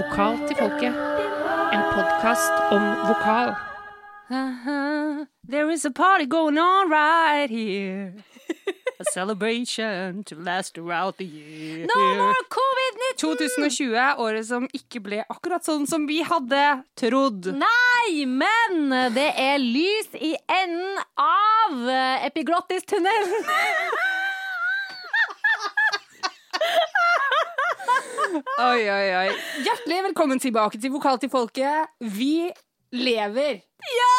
Vokal til folket. En podkast om vokal. Uh-huh. There is a party going on right here. A celebration to last throughout the year. No more covid-19! 2020 er året som ikke ble akkurat sånn som vi hadde trodd. Nei, men det er lys i enden av eh, epiglottistunnelen. Oi, oi, oi. Hjertelig velkommen tilbake til Vokal til folket. Vi lever. Ja!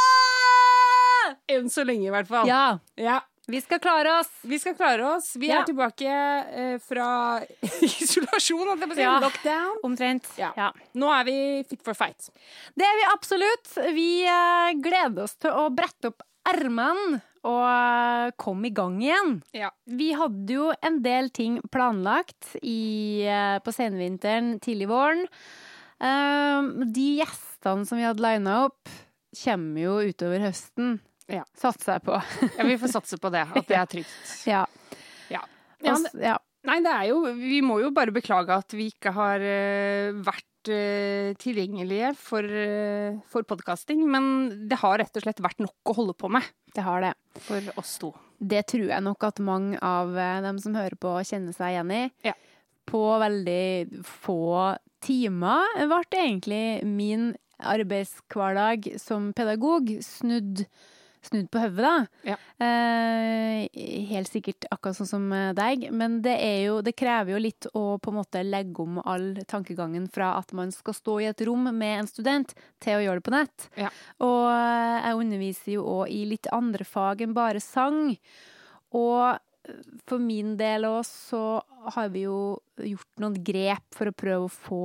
Enn så lenge, i hvert fall. Ja, Ja, vi skal klare oss. Vi skal klare oss. Vi Ja. er tilbake eh, fra isolasjon, holdt jeg på å si. Ja. Lockdown. Omtrent. Ja. Nå er vi fit for fight. Det er vi absolutt. Vi eh, gleder oss til å brette opp ermene og kom komme i gang igjen. Ja. Vi hadde jo en del ting planlagt i, eh, på senvinteren, tidlig våren. Um, de gjestene som vi hadde lina opp, kommer jo utover høsten. Ja. Satser jeg på. ja, vi får satse på det. At det er trygt. ja. Ja. Ja. Nei, det er jo Vi må jo bare beklage at vi ikke har eh, vært eh, tilgjengelige for, uh, for podkasting. Men det har rett og slett vært nok å holde på med Det har det. for oss to. Det tror jeg nok at mange av eh, dem som hører på, kjenner seg igjen i. Ja. På veldig få timer ble egentlig min arbeidshverdag som pedagog snudd, snudd på hodet, da. Ja. Eh, helt sikkert akkurat sånn som eh, deg, men det, er jo, det krever jo litt å på en måte legge om all tankegangen fra at man skal stå i et rom med en student, til å gjøre det på nett. Ja. Og eh, jeg underviser jo òg i litt andre fag enn bare sang. Og for min del òg så har vi jo gjort noen grep for å prøve å få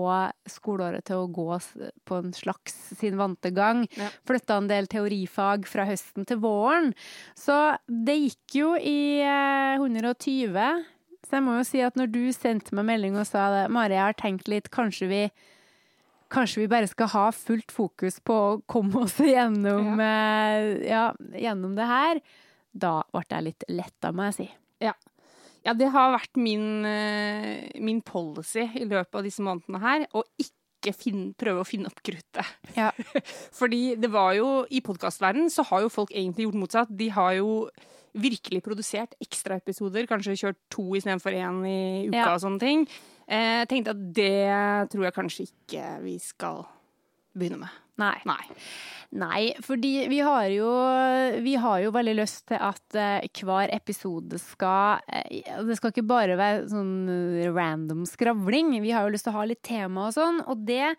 skoleåret til å gå på en slags sin vante gang. Ja. Flytta en del teorifag fra høsten til våren. Så det gikk jo i eh, 120. Så jeg må jo si at når du sendte meg melding og sa det, Mari, jeg har tenkt litt, kanskje vi Kanskje vi bare skal ha fullt fokus på å komme oss gjennom, ja. ja, gjennom det her. Da ble jeg litt letta, må jeg si. Ja, det har vært min, eh, min policy i løpet av disse månedene her, å ikke finne, prøve å finne opp kruttet. Ja. Fordi det var jo, i podkastverdenen så har jo folk egentlig gjort motsatt. De har jo virkelig produsert ekstraepisoder, kanskje kjørt to istedenfor én i uka Ja. og sånne ting. Eh, Jeg tenkte at det tror jeg kanskje ikke vi skal begynne med. Nei. Nei. Nei, fordi vi har jo, vi har jo veldig lyst til at uh, hver episode skal uh, Det skal ikke bare være sånn eh, random skravling. Vi har jo lyst til å ha litt tema og sånn, og det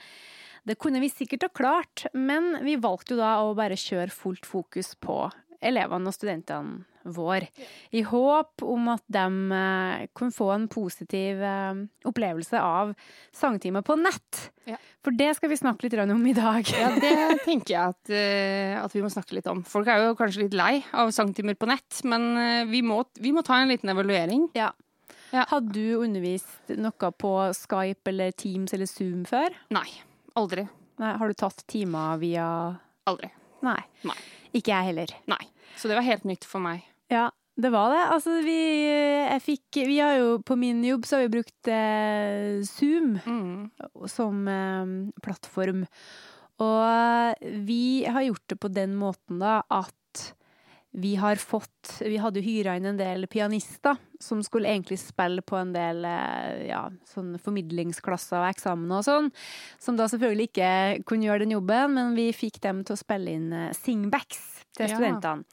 det kunne vi sikkert ha klart, men vi valgte jo da å bare kjøre fullt fokus på elevene og studentene våre. I håp om at de eh, kunne få en positiv eh, opplevelse av sangtimer på nett. Ja. For det skal vi snakke litt om i dag. Ja, det tenker jeg at, eh, at vi må snakke litt om. Folk er jo kanskje litt lei av sangtimer på nett, men vi må, vi må ta en liten evaluering. Ja. Ja. Hadde du undervist noe på Skype eller Teams eller Zoom før? Nei. Aldri. Nei, har du tatt timer via Aldri. Nei. Nei. Ikke jeg heller. Nei. Så det var helt nytt for meg. Ja, det var det. Altså, vi Jeg fikk Vi har jo På min jobb så har vi brukt eh, Zoom Mm. som eh, plattform. Og vi har gjort det på den måten da at vi har fått Vi hadde jo hyra inn en del pianister som skulle egentlig spille på en del eh, ja, sånn formidlingsklasser og eksamener og sånn. Som da selvfølgelig ikke kunne gjøre den jobben, men vi fikk dem til å spille inn eh, singbacks til Ja. studentene.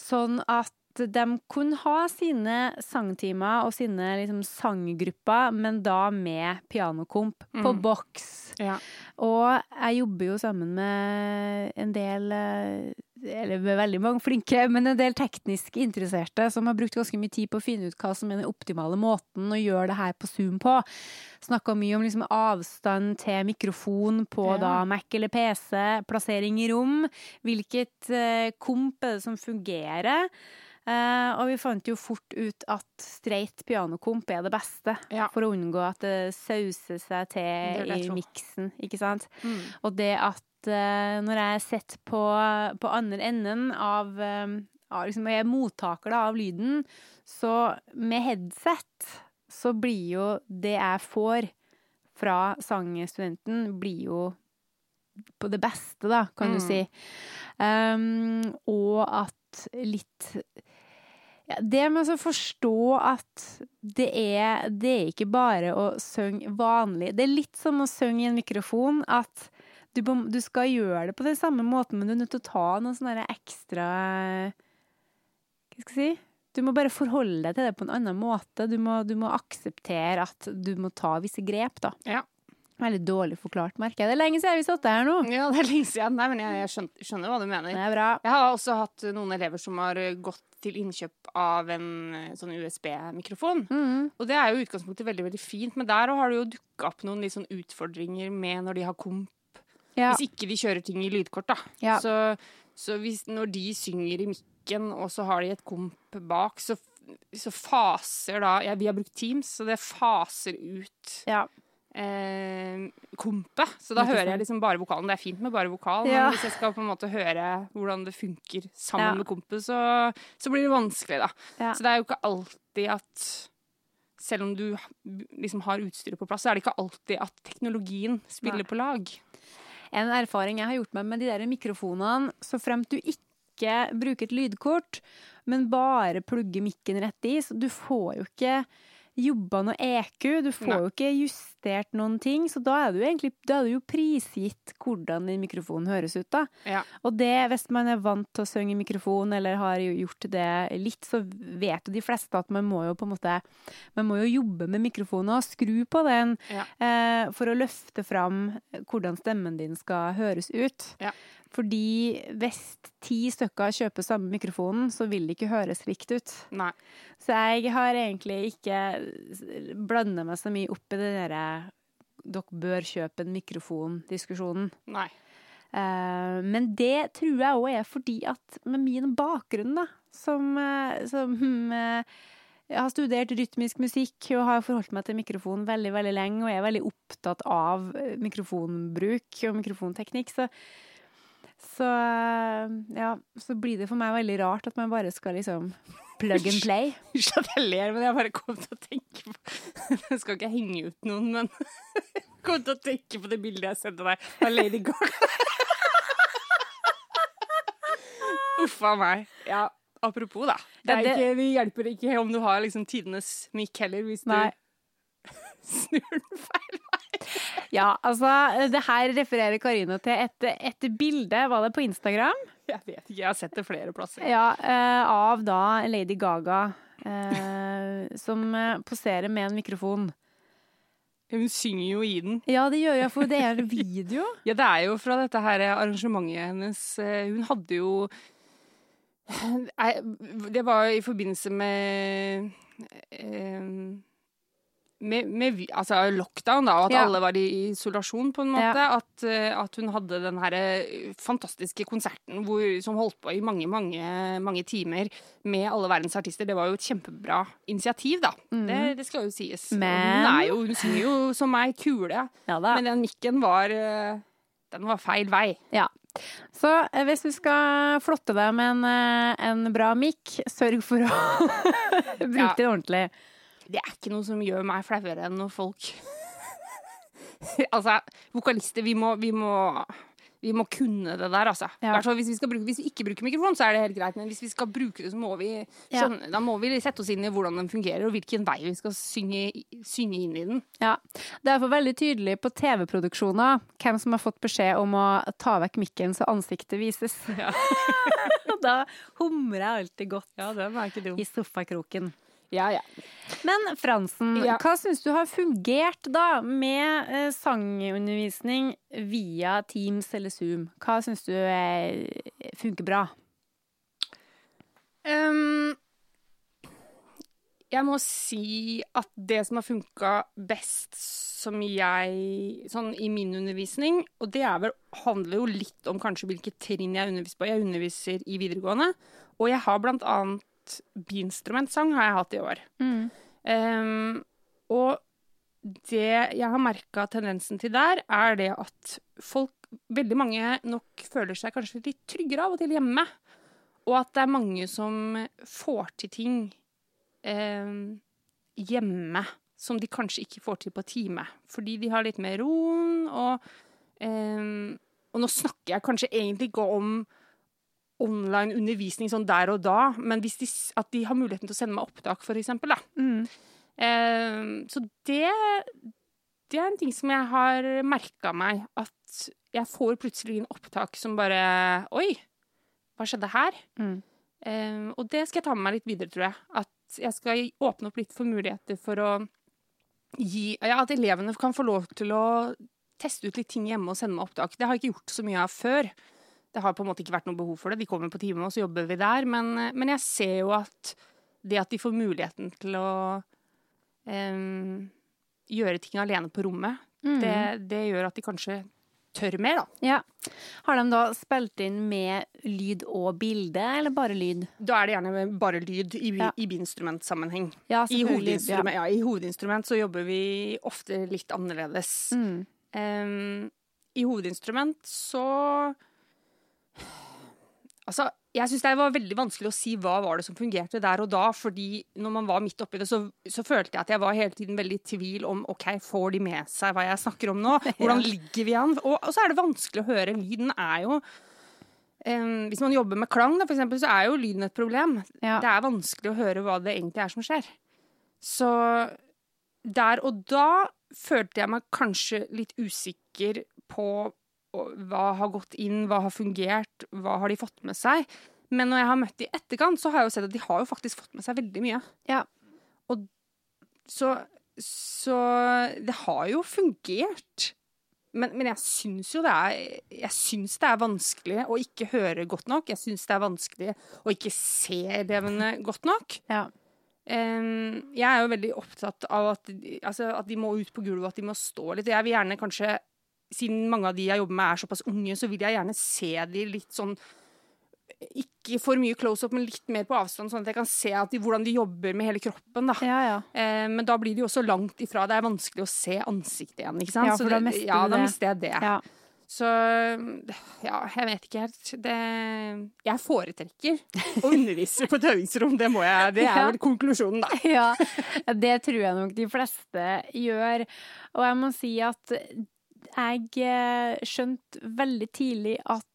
Sånn at de kunne ha sine sangtimer og sine liksom, sanggrupper, men da med pianokomp på Mm. boks. Ja. Og jeg jobber jo sammen med en del eh, eller med veldig mange flinke, men en del teknisk interesserte som har brukt ganske mye tid på å finne ut hva som er den optimale måten å gjøre det her på Zoom på. Snakka mye om liksom avstand til mikrofon på Ja. da Mac eller PC, plassering i rom, hvilket eh, komp er det som fungerer. Eh, og vi fant jo fort ut at streit pianokomp er det beste, Ja. for å unngå at det sauser seg til det det i miksen, ikke sant? Mm. Og det at eh, når jeg sitter på, på andre enden av, eh, liksom, jeg er mottaker da, av lyden, så med headset så blir jo det jeg får fra sangstudenten blir jo på det beste, da, kan du Mm. si. Um, og at litt ja, Det med å forstå at det er, det er ikke bare å synge vanlig. Det er litt som å synge i en mikrofon. At du, du skal gjøre det på den samme måten, men du er nødt til å ta noen sånne ekstra Hva skal jeg si? Du må bare forholde deg til det på en annen måte. Du må, du må akseptere at du må ta visse grep, da. Ja. Veldig dårlig forklart, merker jeg. Det er lenge siden vi satt her nå. Ja, det er lenge siden. Nei, men jeg, jeg skjønner, skjønner hva du mener. Det er bra. Jeg har også hatt noen elever som har gått til innkjøp av en eh, sånn USB-mikrofon. Mm. Og det er jo utgangspunktet veldig veldig fint, men der har det jo dukka opp noen litt sånn utfordringer med når de har komp. Ja. Hvis ikke de kjører ting i lydkort, da. Ja. Så, så hvis, når de synger i mikken, og så har de et komp bak, så, så faser da ja, Vi har brukt Teams, så det faser ut ja. Eh, kompet. Så da hører jeg liksom bare vokalen. Det er fint med bare vokal, Ja. men hvis jeg skal på en måte høre hvordan det funker sammen Ja. med kompet, så, så blir det vanskelig, da. Ja. Så det er jo ikke alltid at selv om du liksom har utstyret på plass, så er det ikke alltid at teknologien spiller Nei. på lag. En erfaring jeg har gjort meg med de der mikrofonene, så fremt du ikke bruker et lydkort, men bare plugger mikken rett i, så du får jo ikke jobba noe EQ, du får Nei. jo ikke justert noen ting, så da er du egentlig er du jo prisgitt hvordan din mikrofon høres ut, da. Ja. Og det, hvis man er vant til å synge i mikrofon, eller har gjort det litt, så vet jo de fleste at man må jo på en måte Man må jo jobbe med mikrofonen og skru på den Ja. eh, for å løfte fram hvordan stemmen din skal høres ut. Ja. Fordi hvis ti stykker kjøper samme mikrofonen, så vil det ikke høres likt ut. Nei. Så jeg har egentlig ikke blanda meg så mye opp i det derre dere bør kjøpe en mikrofon-diskusjonen. Nei. Eh, men det tror jeg òg er fordi at med min bakgrunn, da, som, eh, som eh, jeg har studert rytmisk musikk og har forholdt meg til mikrofon veldig veldig lenge og er veldig opptatt av mikrofonbruk og mikrofonteknikk, så, så eh, ja, så blir det for meg veldig rart at man bare skal liksom plug and play. Unnskyld at jeg ler, men jeg bare kom til å tenke på Jeg skal ikke henge ut noen, men jeg kom til å tenke på det bildet jeg sendte deg av Lady Gaga. Uff a meg. Ja, apropos, da. Det, det- ikke, det hjelper ikke om du har liksom tidenes mic heller, hvis du Nei. snur den feil. Ja, altså, det her refererer Karina til et, et bilde, var det på Instagram? Jeg vet ikke, jeg har sett det flere plasser. Ja, eh, av da Lady Gaga, eh, som eh, poserer med en mikrofon. Hun synger jo i den. Ja, det gjør jeg, for det er video. Ja, det er jo fra dette her arrangementet hennes. Eh, Hun hadde jo Det var i forbindelse med eh, med, med altså lockdown, da, og at Ja. alle var i isolasjon, på en måte. Ja. At, eh, at hun hadde den her eh, fantastiske konserten hvor, som holdt på i mange, mange, mange timer med alle verdens artister. Det var jo et kjempebra initiativ, da. Det, det skal jo sies. Men- Hun, jo, hun synger jo som ei kule. Ja. Men den mikken var eh, Den var feil vei. Ja. Så hvis du skal flotte deg med en, en bra mikk, sørg for å bruke den ordentlig. Det er ikke noe som gjør meg flauere enn når folk Altså, vokalister, vi må, vi må vi må kunne det der, altså. Ja. Hvis, vi bruke, hvis vi ikke bruker mikrofon, så er det helt greit. Men hvis vi skal bruke det, så må vi Ja. da må vi sette oss inn i hvordan den fungerer, og hvilken vei vi skal synge, synge inn i den. Ja. Det er for veldig tydelig på TV-produksjoner hvem som har fått beskjed om å ta vekk mikken så ansiktet vises. Ja. da humrer jeg alltid godt Ja, er i sofakroken. Ja, ja. Men Fransen, Ja. hva syns du har fungert da med eh, sangundervisning via Teams eller Zoom? Hva syns du eh, funker bra? Um, jeg må si at det som har funka best som jeg Sånn i min undervisning, og det er vel, handler jo litt om kanskje hvilke trinn jeg underviser på. Jeg underviser i videregående, og jeg har blant annet biinstrumentsang har jeg hatt i år. Ehm, og det jeg har merka tendensen til der, er det at folk, veldig mange, nok føler seg kanskje litt tryggere av og til hjemme. Og at det er mange som får til ting eh, hjemme som de kanskje ikke får til på time. Fordi de har litt mer roen, og, eh, og nå snakker jeg kanskje egentlig ikke om online undervisning sånn der og da, men hvis de, at de har muligheten til å sende meg opptak, for eksempel, da. Mm. Eh, så det, det er en ting som jeg har merka meg, at jeg får plutselig inn opptak som bare Oi, hva skjedde her? Mm. Eh, og det skal jeg ta med meg litt videre, tror jeg. At jeg skal åpne opp litt for muligheter for å gi Ja, at elevene kan få lov til å teste ut litt ting hjemme og sende meg opptak. Det har jeg ikke gjort så mye av før. Det har på en måte ikke vært noe behov for det. De kommer på time, og så jobber vi der. Men, men jeg ser jo at det at de får muligheten til å um, gjøre ting alene på rommet, Mm. det, det gjør at de kanskje tør mer, da. Ja. Har de da spilt inn med lyd og bilde, eller bare lyd? Da er det gjerne bare lyd i, Ja. i biinstrumentsammenheng. Ja, I hovedinstrument, ja, I hovedinstrument så jobber vi ofte litt annerledes. Mm. Um, I hovedinstrument så Altså, jeg syns det var veldig vanskelig å si hva var det som fungerte der og da, fordi når man var midt oppi det, så, så følte jeg at jeg var hele tiden veldig i tvil om OK, får de med seg hva jeg snakker om nå? Hvordan ligger vi an? Og, og så er det vanskelig å høre. Lyden er jo um, Hvis man jobber med klang, da, for eksempel, så er jo lyden et problem. Ja. Det er vanskelig å høre hva det egentlig er som skjer. Så der og da følte jeg meg kanskje litt usikker på hva har gått inn, hva har fungert, hva har de fått med seg. Men når jeg har møtt de i etterkant, så har jeg jo sett at de har jo faktisk fått med seg veldig mye. Ja. Og så, så det har jo fungert. Men, men jeg syns jo det er Jeg syns det er vanskelig å ikke høre godt nok. Jeg syns det er vanskelig å ikke se elevene godt nok. Ja. Um, jeg er jo veldig opptatt av at, altså, at de må ut på gulvet, at de må stå litt. Jeg vil gjerne kanskje, siden mange av de jeg jobber med er såpass unge, så vil jeg gjerne se de litt sånn ikke for mye close-up, men litt mer på avstand, sånn at jeg kan se at de, hvordan de jobber med hele kroppen. da. ja, ja. Eh, men da blir de også langt ifra. Det er vanskelig å se ansiktet igjen. ikke sant? Ja, for Så da det- mister ja, da mister jeg det. ja. Så ja, jeg vet ikke helt. Det Jeg foretrekker å undervise på et øvingsrom, det må jeg. Det er vel konklusjonen, da. Ja, det tror jeg nok de fleste gjør. Og jeg må si at jeg eh, skjønte veldig tidlig at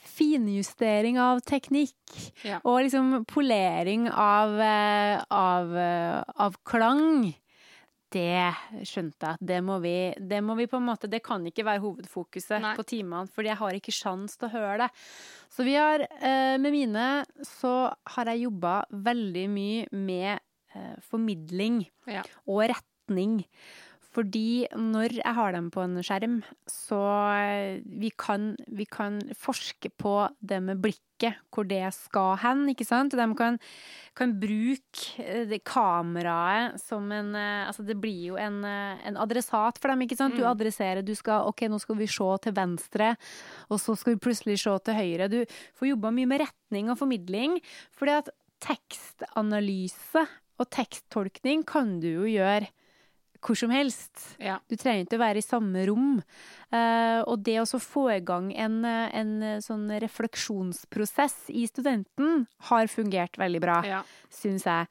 finjustering av teknikk Ja. og liksom polering av, eh, av, eh, av klang det skjønte jeg at det må, vi, det må vi på en måte Det kan ikke være hovedfokuset Nei. på timene, fordi jeg har ikke sjans til å høre det. Så vi har Med mine så har jeg jobba veldig mye med formidling Ja. og retning. Fordi når jeg har dem på en skjerm, så eh, vi kan, vi kan forske på det med blikket, hvor det skal hen, ikke sant? De kan, kan bruke eh, det kameraet som en eh, Altså, det blir jo en, en adressat for dem, ikke sant? Du Mm. adresserer, du skal OK, nå skal vi se til venstre, og så skal vi plutselig se til høyre. Du får jobba mye med retning og formidling, fordi at tekstanalyse og teksttolkning kan du jo gjøre hvor som helst. Ja. Du trenger ikke å være i samme rom. Uh, og det å få i gang en, eh, en eh, sånn refleksjonsprosess i studenten har fungert veldig bra, Ja. syns jeg.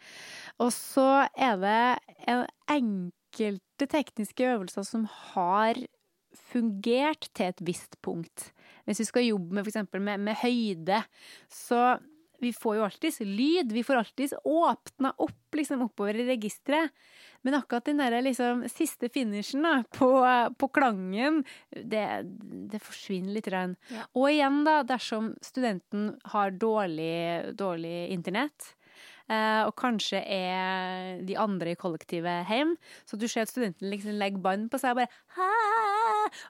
Og så er det en enkelte tekniske øvelser som har fungert til et visst punkt. Hvis vi skal jobbe med f.eks. Med, med høyde, så vi får jo alltids lyd. Vi får alltids åpna opp liksom oppover i registeret. Men akkurat den der liksom siste finishen da, på, på klangen, det, det forsvinner litt. Rann. Ja. Og igjen, da, dersom studenten har dårlig, dårlig internett, og kanskje er de andre i kollektivet hjem, så du ser at studenten liksom legger bånd på seg og bare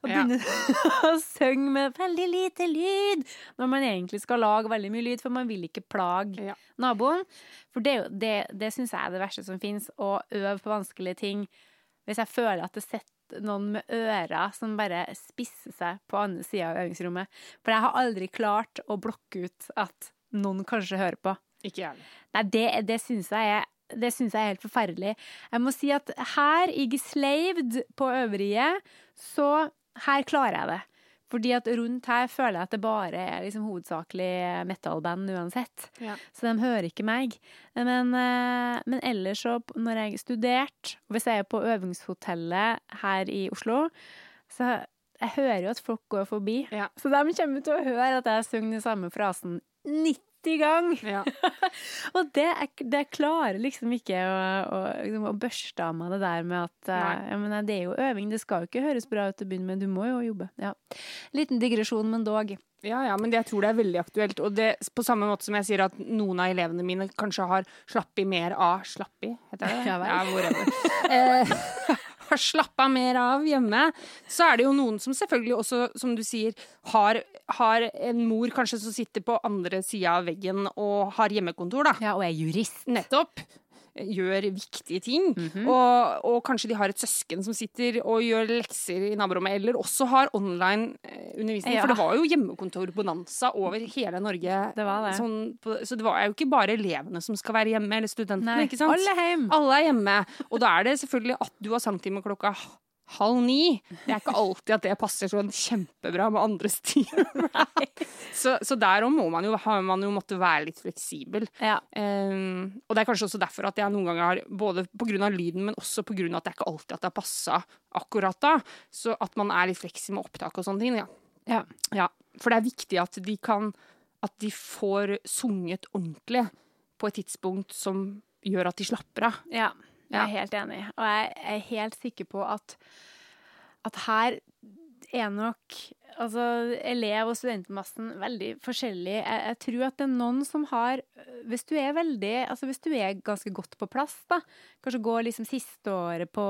og Ja. begynner å synge med veldig lite lyd, når man egentlig skal lage veldig mye lyd, for man vil ikke plage Ja. naboen. For det, det, det syns jeg er det verste som fins, å øve på vanskelige ting. Hvis jeg føler at det sitter noen med ører som bare spisser seg på andre sida av øvingsrommet. For jeg har aldri klart å blokke ut at noen kanskje hører på. Ikke heller. Nei, det, det syns jeg er det syns jeg er helt forferdelig. Jeg må si at her i Geslaved på øvrige, så her klarer jeg det. Fordi at rundt her føler jeg at det bare er liksom hovedsakelig metal-band uansett. Ja. Så de hører ikke meg. Men, eh, men ellers så, når jeg studerte, hvis jeg er på øvingshotellet her i Oslo, så jeg hører jo at folk går forbi. Ja. Så de kommer til å høre at jeg synger den samme frasen 90 gang. Ja. Og det, det klarer liksom ikke å, å, liksom, å børste av meg det der med at uh, Nei. ja, men det er jo øving, det skal jo ikke høres bra ut til å begynne med, du må jo jobbe. Ja. Liten digresjon, men dog. Ja, ja, men jeg tror det er veldig aktuelt. Og det, på samme måte som jeg sier at noen av elevene mine kanskje har slappi mer av Slappi, heter det? Ja vel. Ja, eh, har slappa mer av hjemme, så er det jo noen som selvfølgelig også, som du sier, har, har en mor kanskje som sitter på andre sida av veggen og har hjemmekontor, da. Ja, og er jurist. Nettopp. Gjør viktige ting. Mhm. og, og kanskje de har et søsken som sitter og gjør lekser i naborommet, eller også har online eh, undervisning. Ja. For det var jo hjemmekontorbonanza over hele Norge. Det var det. Sånn, så det var jo ikke bare elevene som skal være hjemme, eller studentene. Nei, ikke sant? alle. Alle er hjemme. Og da er det selvfølgelig at du har sangtime klokka halv ni. Det er ikke alltid at det passer sånn kjempebra med andres tid. så, så derom må man jo, har man jo måttet være litt fleksibel. Ja. Um, og det er kanskje også derfor at jeg noen ganger har, både pga. lyden, men også pga. at det er ikke alltid at det har passa akkurat da. Så at man er litt fleksi med opptak og sånne ting. Ja. Ja. ja. For det er viktig at de kan At de får sunget ordentlig på et tidspunkt som gjør at de slapper av. Ja, jeg er helt enig. Og jeg er helt sikker på at, at her er nok altså, elev- og studentmassen veldig forskjellig. Jeg, jeg tror at det er noen som har Hvis du er veldig Altså hvis du er ganske godt på plass, da, kanskje går liksom siste året på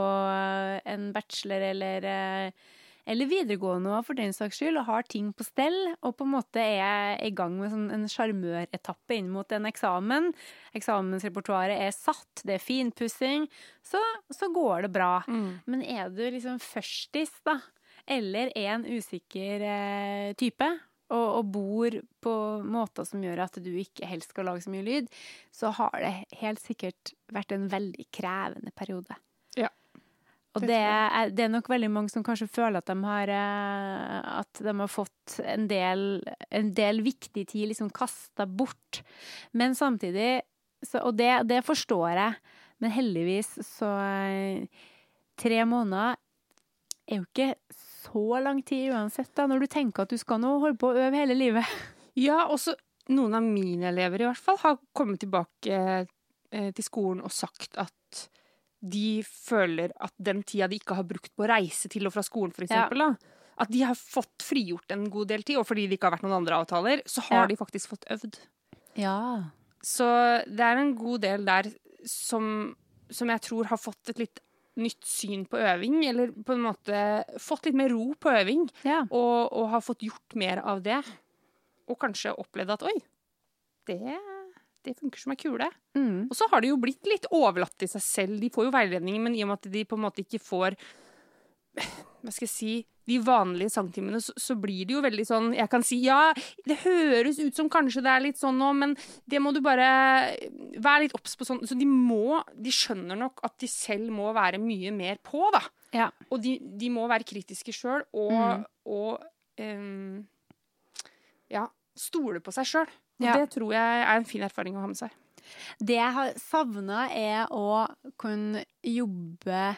en bachelor eller eh, eller videregående også, for den saks skyld, og har ting på stell, og på en måte er i gang med sånn en sjarmøretappe inn mot en eksamen. Eksamensrepertoaret er satt, det er finpussing, så, så går det bra. Men er du liksom førstis, da, eller er en usikker eh, type, og, og bor på måter som gjør at du ikke helst skal lage så mye lyd, så har det helt sikkert vært en veldig krevende periode. Og Det det er, det er nok veldig mange som kanskje føler at de har, eh, at de har fått en del, en del viktig tid liksom kasta bort. Men samtidig så, Og det, det forstår jeg, men heldigvis så eh, Tre måneder er jo ikke så lang tid uansett, da, når du tenker at du skal nå holde på å øve hele livet. Ja, også noen av mine elever i hvert fall har kommet tilbake eh, til skolen og sagt at de føler at den tida de ikke har brukt på å reise til og fra skolen, for Ja. da, at de har fått frigjort en god del tid, og fordi det ikke har vært noen andre avtaler, så har Ja. de faktisk fått øvd. Ja. Så det er en god del der som, som jeg tror har fått et litt nytt syn på øving, eller på en måte fått litt mer ro på øving, ja. og, og har fått gjort mer av det. Og kanskje opplevd at oi, det, det funker som ei kule. Mm. Og så har de jo blitt litt overlatt til seg selv. De får jo veiledning, men i og med at de på en måte ikke får hva skal jeg si, de vanlige sangtimene, så, så blir det jo veldig sånn Jeg kan si ja, det høres ut som kanskje det er litt sånn nå, men det må du bare være litt obs på sånn. Så de må De skjønner nok at de selv må være mye mer på, da. Ja. Og de, de må være kritiske sjøl, og, Mm. og um, ja, stole på seg sjøl. Ja. det tror jeg er en fin erfaring å ha med seg. Det jeg har savna, er å kunne jobbe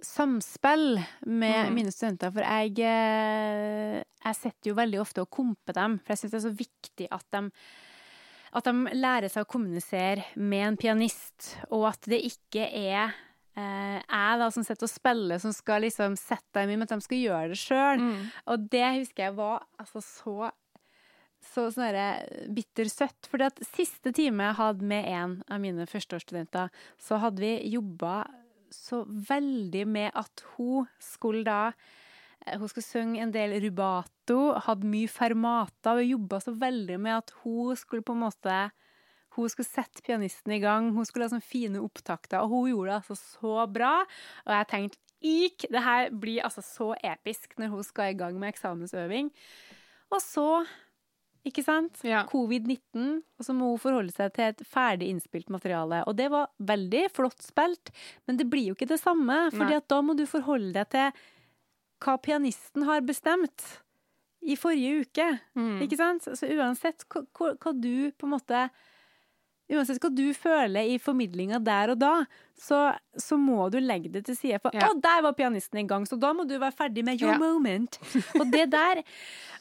samspill med Mm. mine studenter. For jeg, eh, jeg sitter jo veldig ofte og komper dem, for jeg syns det er så viktig at de at de lærer seg å kommunisere med en pianist, og at det ikke er eh, jeg da som sitter og spiller, som skal liksom sette dem i, men at de skal gjøre det sjøl. Og det husker jeg var altså så så sånn derre bittersøtt. For at siste time jeg hadde med en av mine førsteårsstudenter, så hadde vi jobba så veldig med at hun skulle da eh, Hun skulle synge en del rubato, hadde mye fermata, og jobba så veldig med at hun skulle på en måte hun skulle sette pianisten i gang, hun skulle ha sånne fine opptakter, og hun gjorde det altså så bra. Og jeg tenkte ikk, det her blir altså så episk når hun skal i gang med eksamensøving. Og så, ikke sant, Ja. covid-19, og så må hun forholde seg til et ferdig innspilt materiale. Og det var veldig flott spilt, men det blir jo ikke det samme, fordi at da må du forholde deg til hva pianisten har bestemt. i forrige uke. Mm. Ikke sant? Så uansett hva, hva, du på en måte Uansett hva du føler i formidlinga der og da, så, så må du legge det til side. For Ja. 'Å, der var pianisten i gang', så da må du være ferdig med 'your Ja. moment'. Og det der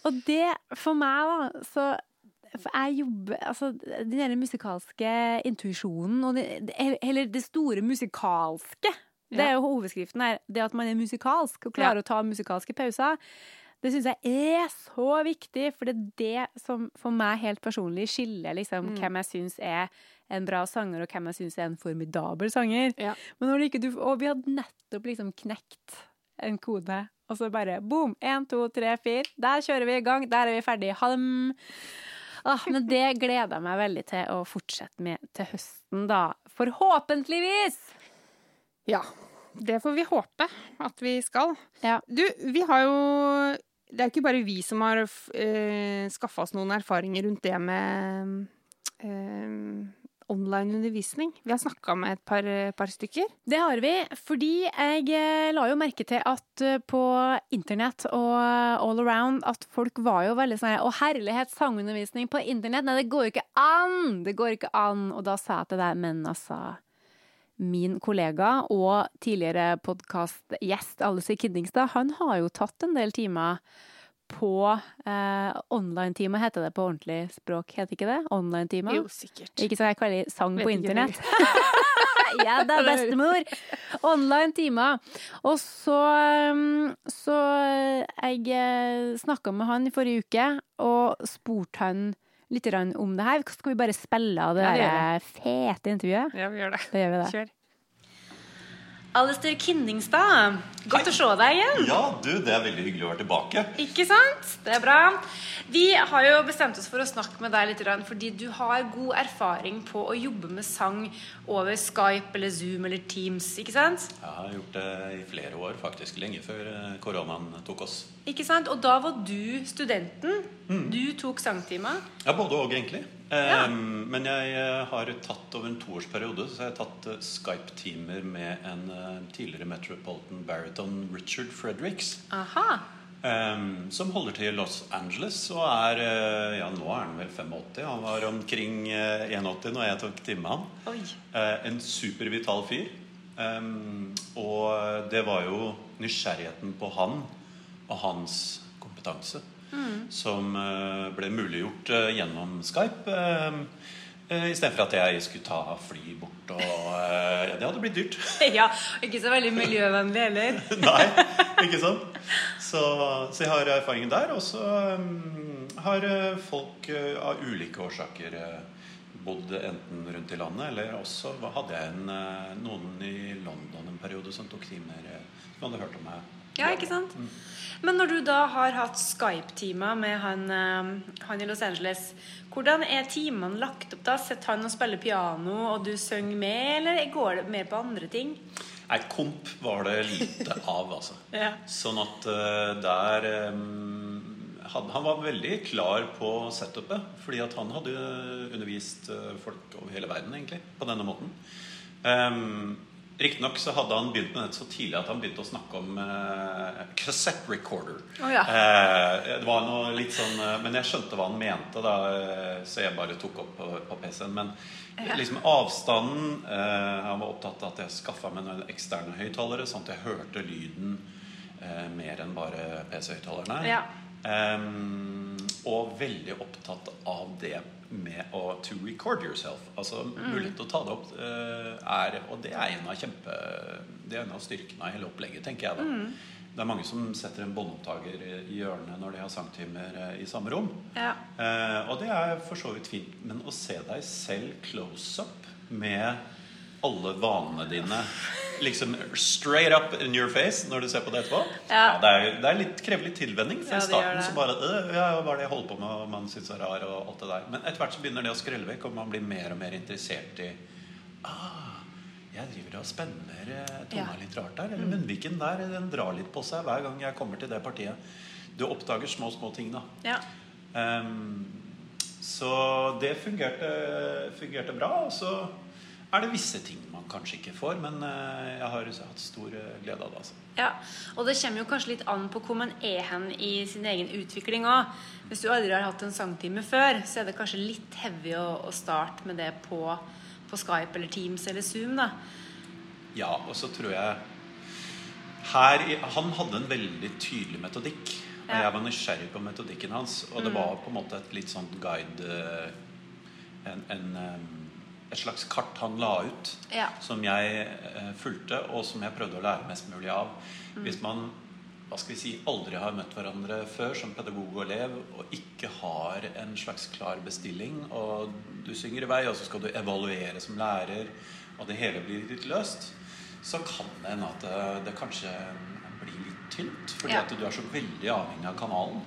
Og det, for meg, da, så for jeg jobber Altså, den musikalske intuisjonen og det- Eller det store musikalske. Det er jo hovedskriften her. Det at man er musikalsk og klarer Ja. å ta musikalske pauser. Det syns jeg er så viktig, for det er det som for meg helt personlig skiller liksom, Mm. hvem jeg syns er en bra sanger, og hvem jeg syns er en formidabel sanger. Ja. Men når ikke du Og vi hadde nettopp liksom knekt en kode, og så bare boom! Én, to, tre, fire. Der kjører vi i gang. Der er vi ferdig. Halm. Ah, men det gleder jeg meg veldig til å fortsette med til høsten, da. Forhåpentligvis! Ja. Det får vi håpe at vi skal. Ja. Du, vi har jo Det er ikke bare vi som har uh, skaffa oss noen erfaringer rundt det med eh, online-undervisning. Vi har snakka med et par, par stykker. Det har vi, fordi jeg eh, la jo merke til at eh, på internett og all around at folk var jo veldig sånn Å, herlighet, sangundervisning på internett! Nei, det går jo ikke an! Det går ikke an! Og da sa jeg til deg, men altså Min kollega og tidligere podkastgjest Alice Kiddingstad, han har jo tatt en del timer på eh, online-time, heter det på ordentlig språk, heter ikke det? Online-time? Jo, sikkert. Ikke så jeg kaller sang på internett. ja er bestemor! Online timer. Og så um, Så jeg snakka med han i forrige uke og spurte han litt om det her. Skal vi bare spille av det, Ja, det fete intervjuet? Ja, vi gjør det. Da gjør vi det. Kjør. Alistair Kinningstad, godt å se deg igjen. Ja, du, det er veldig hyggelig å være tilbake. Ikke sant? Det er bra. Vi har jo bestemt oss for å snakke med deg litt, fordi du har god erfaring på å jobbe med sang over Skype eller Zoom eller Teams, ikke sant? Jeg har gjort det i flere år, faktisk. Lenge før eh, koronaen tok oss. Ikke sant? Og da var du studenten. Du tok sangtimer. Ja, både og, egentlig. Eh, Men jeg eh, har tatt over en toårsperiode så jeg har tatt eh, Skype-timer med en eh, tidligere Metropolitan Bariton, Richard Fredericks. Aha. eh, som holder til i Los Angeles og er Ja, nå er han vel 85. Han var omkring eh, 81 når jeg tok time med han. Oi. En supervital fyr. Ehm, og det var jo nysgjerrigheten på han og hans kompetanse som eh, ble muliggjort eh, gjennom Skype. Uh, Istedenfor at jeg skulle ta fly bort og eh, Det hadde blitt dyrt. Ja, ikke så veldig miljøvennlig heller. Nei, ikke sant? Så, så jeg har erfaringen der. Og så um, har eh, folk eh, av ulike årsaker eh, bodd enten rundt i landet, eller også hadde jeg en, eh, noen i London en periode som tok timer eh, som hadde hørt om meg. Ja, ikke sant? Men når du da har hatt Skype-timer med han, eh, han i Los Angeles, hvordan er timene lagt opp da? Sitter han og spiller piano, og du synger med, eller går det mer på andre ting? Nei, komp var det lite av, altså. Ja. Sånn at eh, der eh, han, han var veldig klar på setupet. Fordi at han hadde undervist folk over hele verden, egentlig, på denne måten. Um, Riktignok så hadde han begynt med dette så tidlig at han begynte å snakke om eh, cassette recorder. Oh, ja. Eh, det var noe litt sånn eh, Men jeg skjønte hva han mente, da, eh, så jeg bare tok opp på, på PC-en. Men liksom avstanden eh, Han var opptatt av at jeg skaffa meg noen eksterne høyttalere, sånn at jeg hørte lyden eh, mer enn bare PC-høyttalerne. Ja. Og veldig opptatt av det med å to record yourself. Altså mulighet til å ta det opp eh, er Og det er en av kjempe Det er en av styrkene av hele opplegget, tenker jeg da. Det er mange som setter en båndopptaker i i hjørnet når de har sangtimer eh, i samme rom. Ja. Eh, og det er for så vidt fint. Men å se deg selv close up med alle vanene dine liksom straight up in your face når du ser på det etterpå Ja. det, er, det er litt, krever litt tilvenning. For Ja, i starten så bare øh, ja, Hva er det jeg holder på med, og man syns er rar, og alt det der. Men etter hvert så begynner det å skrelle vekk, og man blir mer og mer interessert i ah, jeg driver og spenner eh, tunga Mm. litt rart der. Eller munnviken der, den drar litt på seg hver gang jeg kommer til det partiet. Du oppdager små, små ting, da. Ja. Ehm, så det fungerte, fungerte bra. Og så er det visse ting man kanskje ikke får. Men eh, jeg har hatt stor eh, glede av det. altså. Ja, og det kommer jo kanskje litt an på hvor man er hen i sin egen utvikling òg. Hvis du aldri har hatt en sangtime før, så er det kanskje litt heavy å, å starte med det på, på Skype eller Teams eller Zoom. da. Ja, og så tror jeg her, Han hadde en veldig tydelig metodikk. Og Ja. jeg var nysgjerrig på metodikken hans. Og det var på en måte et litt sånn guide eh, en, en, Et slags kart han la ut, Ja. som jeg eh, fulgte, og som jeg prøvde å lære mest mulig av. Hvis man hva skal vi si, aldri har møtt hverandre før som pedagog og elev, og ikke har en slags klar bestilling, og du synger i vei, og så skal du evaluere som lærer, og det hele blir litt løst, så kan det hende at det, det kanskje tynt. Fordi Ja. at du er så veldig avhengig av kanalen.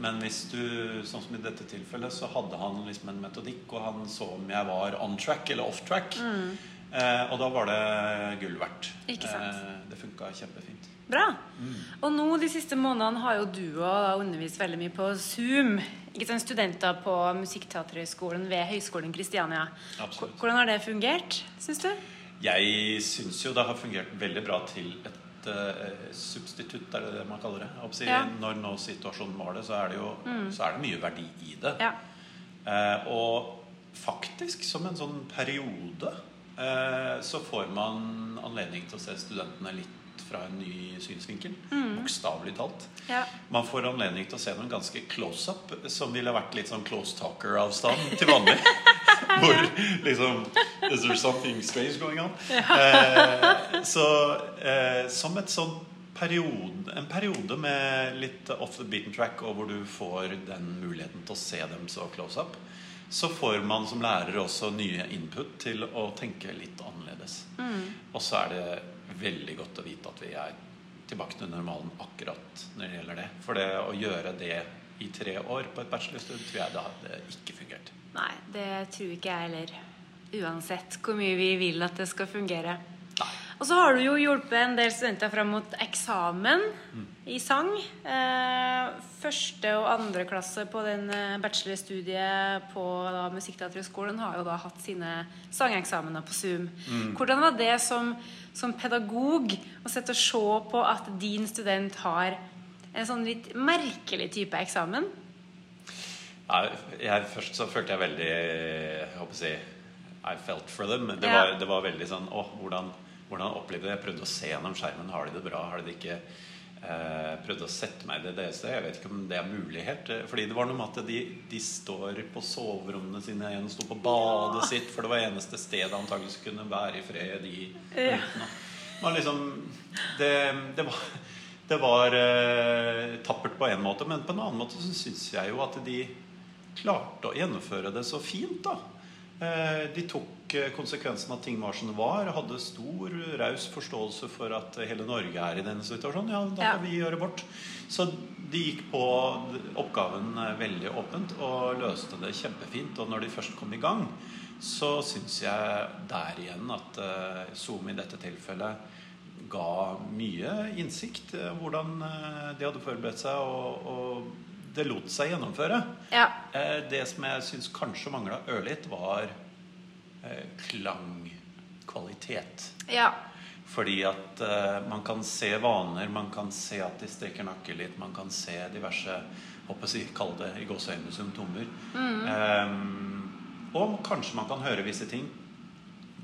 Men hvis du, sånn som i dette tilfellet, så hadde han liksom en metodikk, og han så om jeg var on track eller off track. Eh, og da var det gull verdt. Eh, det funka kjempefint. Bra. Og nå de siste månedene har jo du òg undervist veldig mye på Zoom. Ikke sant, Studenter på Musikkteaterhøgskolen ved Høgskolen Kristiania. Absolutt. Hvordan har det fungert, syns du? Jeg syns jo det har fungert veldig bra til et eh, substitutt, er det det man kaller det? Si, Ja. Mm. Når nå situasjonen var det, så er det jo så er det mye verdi i det. Ja. Uh, og faktisk, som en sånn periode, uh, så får man anledning til å se studentene litt fra en ny synsvinkel. Bokstavelig talt. Ja. Man får anledning til å se noen ganske close up, som ville vært litt sånn close talker-avstand til vanlig. Hvor liksom Is there something strange going on? Eh, så eh, som et sånn periode, en periode med litt off the beaten track, og hvor du får den muligheten til å se dem så close up, så får man som lærer også nye input til å tenke litt annerledes. Og så er det veldig godt å vite at vi er tilbake til normalen akkurat når det gjelder det. For det å gjøre det i tre år på et bachelorstudie, tror jeg det hadde ikke fungert. Nei, det tror ikke jeg heller. Uansett hvor mye vi vil at det skal fungere. Nei. Og så har du jo hjulpet en del studenter fram mot eksamen i sang. Eh, første og andre klasse på den eh, bachelorstudiet på da, Musikkteaterhøgskolen har jo da hatt sine sangeksamener på Zoom. Hvordan var det som, som pedagog å sitte og se på at din student har en sånn litt merkelig type eksamen? Jeg, først så følte jeg veldig Jeg håper å si I felt for them. Det, Ja. var, det var veldig sånn Å, hvordan, hvordan opplevde det? Jeg prøvde å se gjennom skjermen. Har de det bra? Har de det ikke? Eh, prøvde å sette meg i det det stedet. Jeg vet ikke om det er mulig helt. eh, Fordi det var noe med at de, de står på soverommene sine. En sto på badet sitt, for det var eneste stedet antakeligvis kunne være i fred de Ja. Men liksom Det, det var det var eh, tappert på en måte, men på en annen måte så syns jeg jo at de klarte å gjennomføre det så fint. da. Eh, de tok eh, konsekvensen av at ting var som det var. Hadde stor, raus forståelse for at hele Norge er i denne situasjonen. Ja, da Ja. vi gjøre vårt. Så de gikk på oppgaven eh, veldig åpent og løste det kjempefint. Og når de først kom i gang, så syns jeg der igjen at eh, Zoom i dette tilfellet ga mye innsikt. Hvordan de hadde forberedt seg, og, og det lot seg gjennomføre. Ja. Det som jeg syns kanskje mangla ørlitt, var klangkvalitet. ja. Fordi at eh, man kan se vaner, man kan se at de strekker nakken litt, man kan se diverse håper jeg Kall det i gåseøynene symptomer. Eh, og kanskje man kan høre visse ting.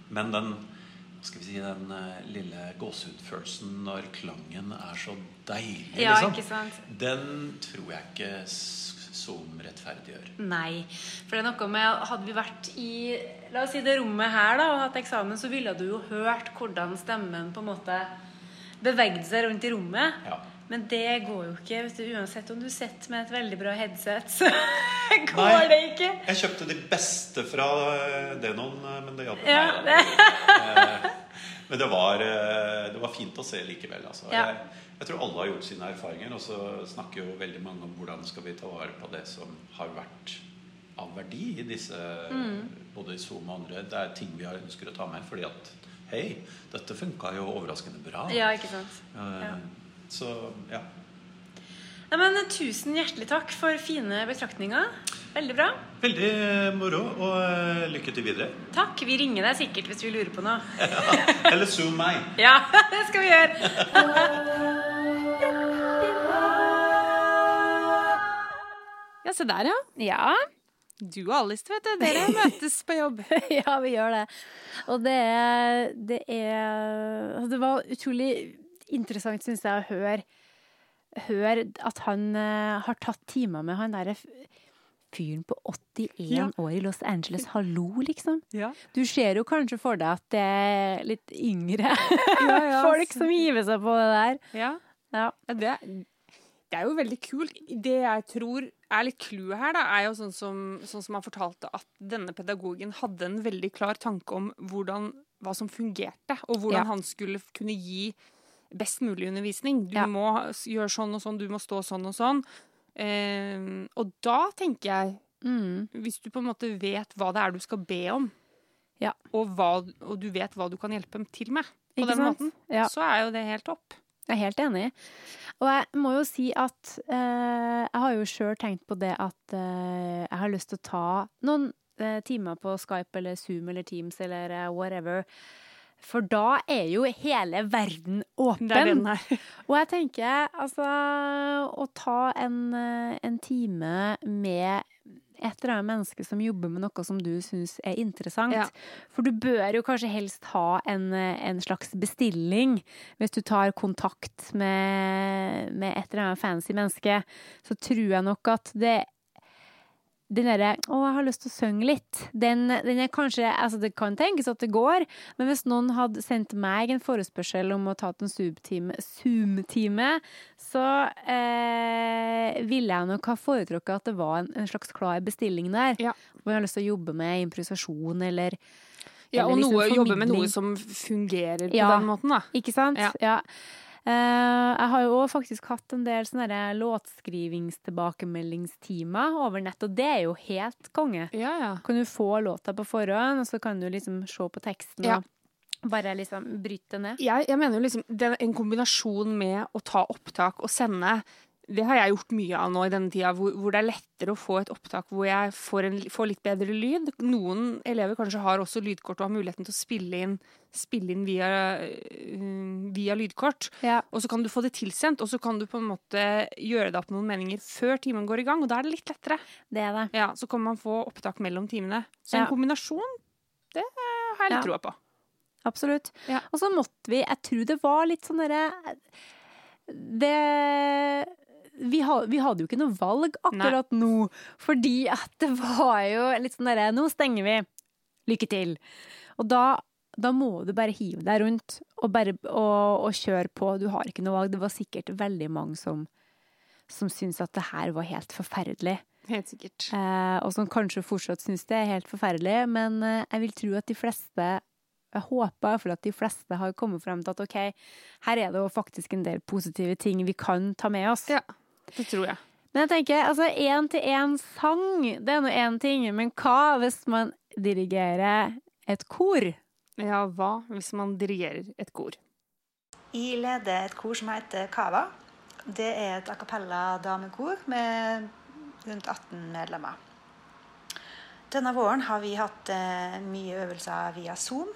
Men den skal vi si, den eh, lille gåsehudfølelsen når klangen er så deilig, Ja, liksom, ikke sant? den tror jeg ikke s- Zoom rettferdiggjør. Nei. For det er noe med Hadde vi vært i La oss si det rommet her da og hatt eksamen, så ville du jo hørt hvordan stemmen på en måte bevegde seg rundt i rommet. Ja. Men det går jo ikke. Du, uansett om du sitter med et veldig bra headset, så går Nei. det ikke. Jeg kjøpte de beste fra eh, Denon, eh, men det hjalp Ja, meg. Eh, Men det var, det var fint å se likevel. Altså. Ja. Jeg, jeg tror alle har gjort sine erfaringer, og så snakker jo veldig mange om hvordan skal vi ta vare på det som har vært av verdi i disse Mm. Både i Zoom og andre. Det er ting vi har ønsker å ta med fordi at Hei, dette funka jo overraskende bra. Ja, ikke sant. Uh, ja. Så ja. Nei, men Tusen hjertelig takk for fine betraktninger. Veldig bra. Veldig moro, og eh, lykke til videre. Takk. Vi ringer deg sikkert hvis vi lurer på noe. ja, Eller zoom meg. Ja, det skal vi gjøre. Se der, ja. Ja. Du og Alice, vet du. Dere møtes på jobb. ja, vi gjør det. Og det er Det, er, altså, det var utrolig interessant, syns jeg, å høre, høre at han uh, har tatt timer med han derre fyren på 81 Ja. år i Los Angeles. Hallo, liksom. Ja. Du ser jo kanskje for deg at det er litt yngre Ja, ja, folk som hiver seg på det der. Ja. Ja. Ja, det, det er jo veldig kult. Det jeg tror er litt clouet her, da, er jo sånn som, sånn som han fortalte, at denne pedagogen hadde en veldig klar tanke om hvordan, hva som fungerte, og hvordan Ja. han skulle kunne gi best mulig undervisning. Du Ja. må gjøre sånn og sånn, du må stå sånn og sånn. Eh, og da tenker jeg, Mm. hvis du på en måte vet hva det er du skal be om, Ja. og, hva, og du vet hva du kan hjelpe dem til med, på Ikke den sant? måten, så er jo det helt topp. Jeg er helt enig. Og jeg må jo si at eh, jeg har jo sjøl tenkt på det at eh, jeg har lyst til å ta noen eh, timer på Skype eller Zoom eller Teams eller eh, whatever. For da er jo hele verden åpen. Det er den her. Og jeg tenker altså å ta en, eh, en time med et eller annet menneske som jobber med noe som du syns er interessant. Ja. For du bør jo kanskje helst ha en, en slags bestilling. Hvis du tar kontakt med, med et eller annet fancy menneske, så tror jeg nok at det den derre 'Å, jeg har lyst til å synge litt', den, den er kanskje Altså, det kan tenkes at det går, men hvis noen hadde sendt meg en forespørsel om å ta en Zoom-time, så eh, ville jeg nok ha foretrukket at det var en, en slags klar bestilling der. Ja. Hvor jeg har lyst til å jobbe med improvisasjon eller Ja, eller og liksom noe, jobbe med noe som fungerer på Ja. den måten, da. Ikke sant? Ja. Eh, jeg har jo òg faktisk hatt en del sånne låtskrivingstilbakemeldingstimer over nett, og det er jo helt konge. Ja, ja. Kan du få låta på forhånd, og så kan du liksom se på teksten Ja. og bare liksom bryte ned. Jeg, jeg mener jo liksom det er en kombinasjon med å ta opptak og sende. Det har jeg gjort mye av nå i denne tida, hvor, hvor det er lettere å få et opptak hvor jeg får, en, får litt bedre lyd. Noen elever kanskje har også lydkort og har muligheten til å spille inn, spille inn via, øh, via lydkort. Ja. Og så kan du få det tilsendt, og så kan du på en måte gjøre deg opp noen meninger før timen går i gang, og da er det litt lettere. Det er det. Ja, Så kan man få opptak mellom timene. Så en Ja. kombinasjon, det har jeg litt Ja. troa på. Absolutt. Ja. Og så måtte vi Jeg tror det var litt sånn derre Det vi, ha, vi hadde jo ikke noe valg akkurat nå, fordi at det var jo litt sånn derre Nå stenger vi. Lykke til. Og da, da må du bare hive deg rundt og, bare, og, og kjøre på. Du har ikke noe valg. Det var sikkert veldig mange som, som syntes at det her var helt forferdelig. Helt sikkert. Eh, og som kanskje fortsatt syns det er helt forferdelig. Men eh, jeg vil tro at de fleste Jeg håper iallfall at de fleste har kommet frem til at OK, her er det jo faktisk en del positive ting vi kan ta med oss. Ja, det tror jeg. Men jeg tenker, altså én-til-én-sang, det er nå én ting. Men hva hvis man dirigerer et kor? Ja, hva hvis man dirigerer et kor? Jeg leder et kor som heter Kava. Det er et a cappella damekor med rundt 18 medlemmer. Denne våren har vi hatt eh, mye øvelser via Zoom.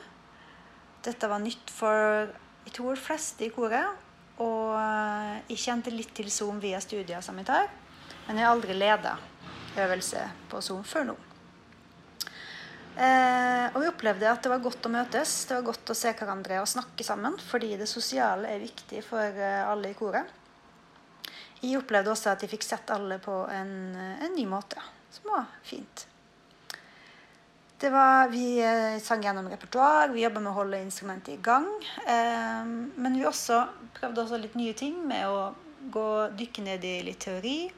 Dette var nytt for jeg tror fleste i koret. Og eh, jeg kjente litt til Zoom via studier som jeg tar, men jeg har aldri leda øvelse på Zoom før nå. Eh, og vi opplevde at det var godt å møtes, det var godt å se hverandre og snakke sammen, fordi det sosiale er viktig for eh, alle i koret. Jeg opplevde også at jeg fikk sett alle på en, eh, en ny måte, som var fint. Det var, vi eh, sang gjennom repertoar, vi jobba med å holde instrumentet i gang. Eh, men vi også prøvde også litt nye ting med å gå, dykke ned i litt teori.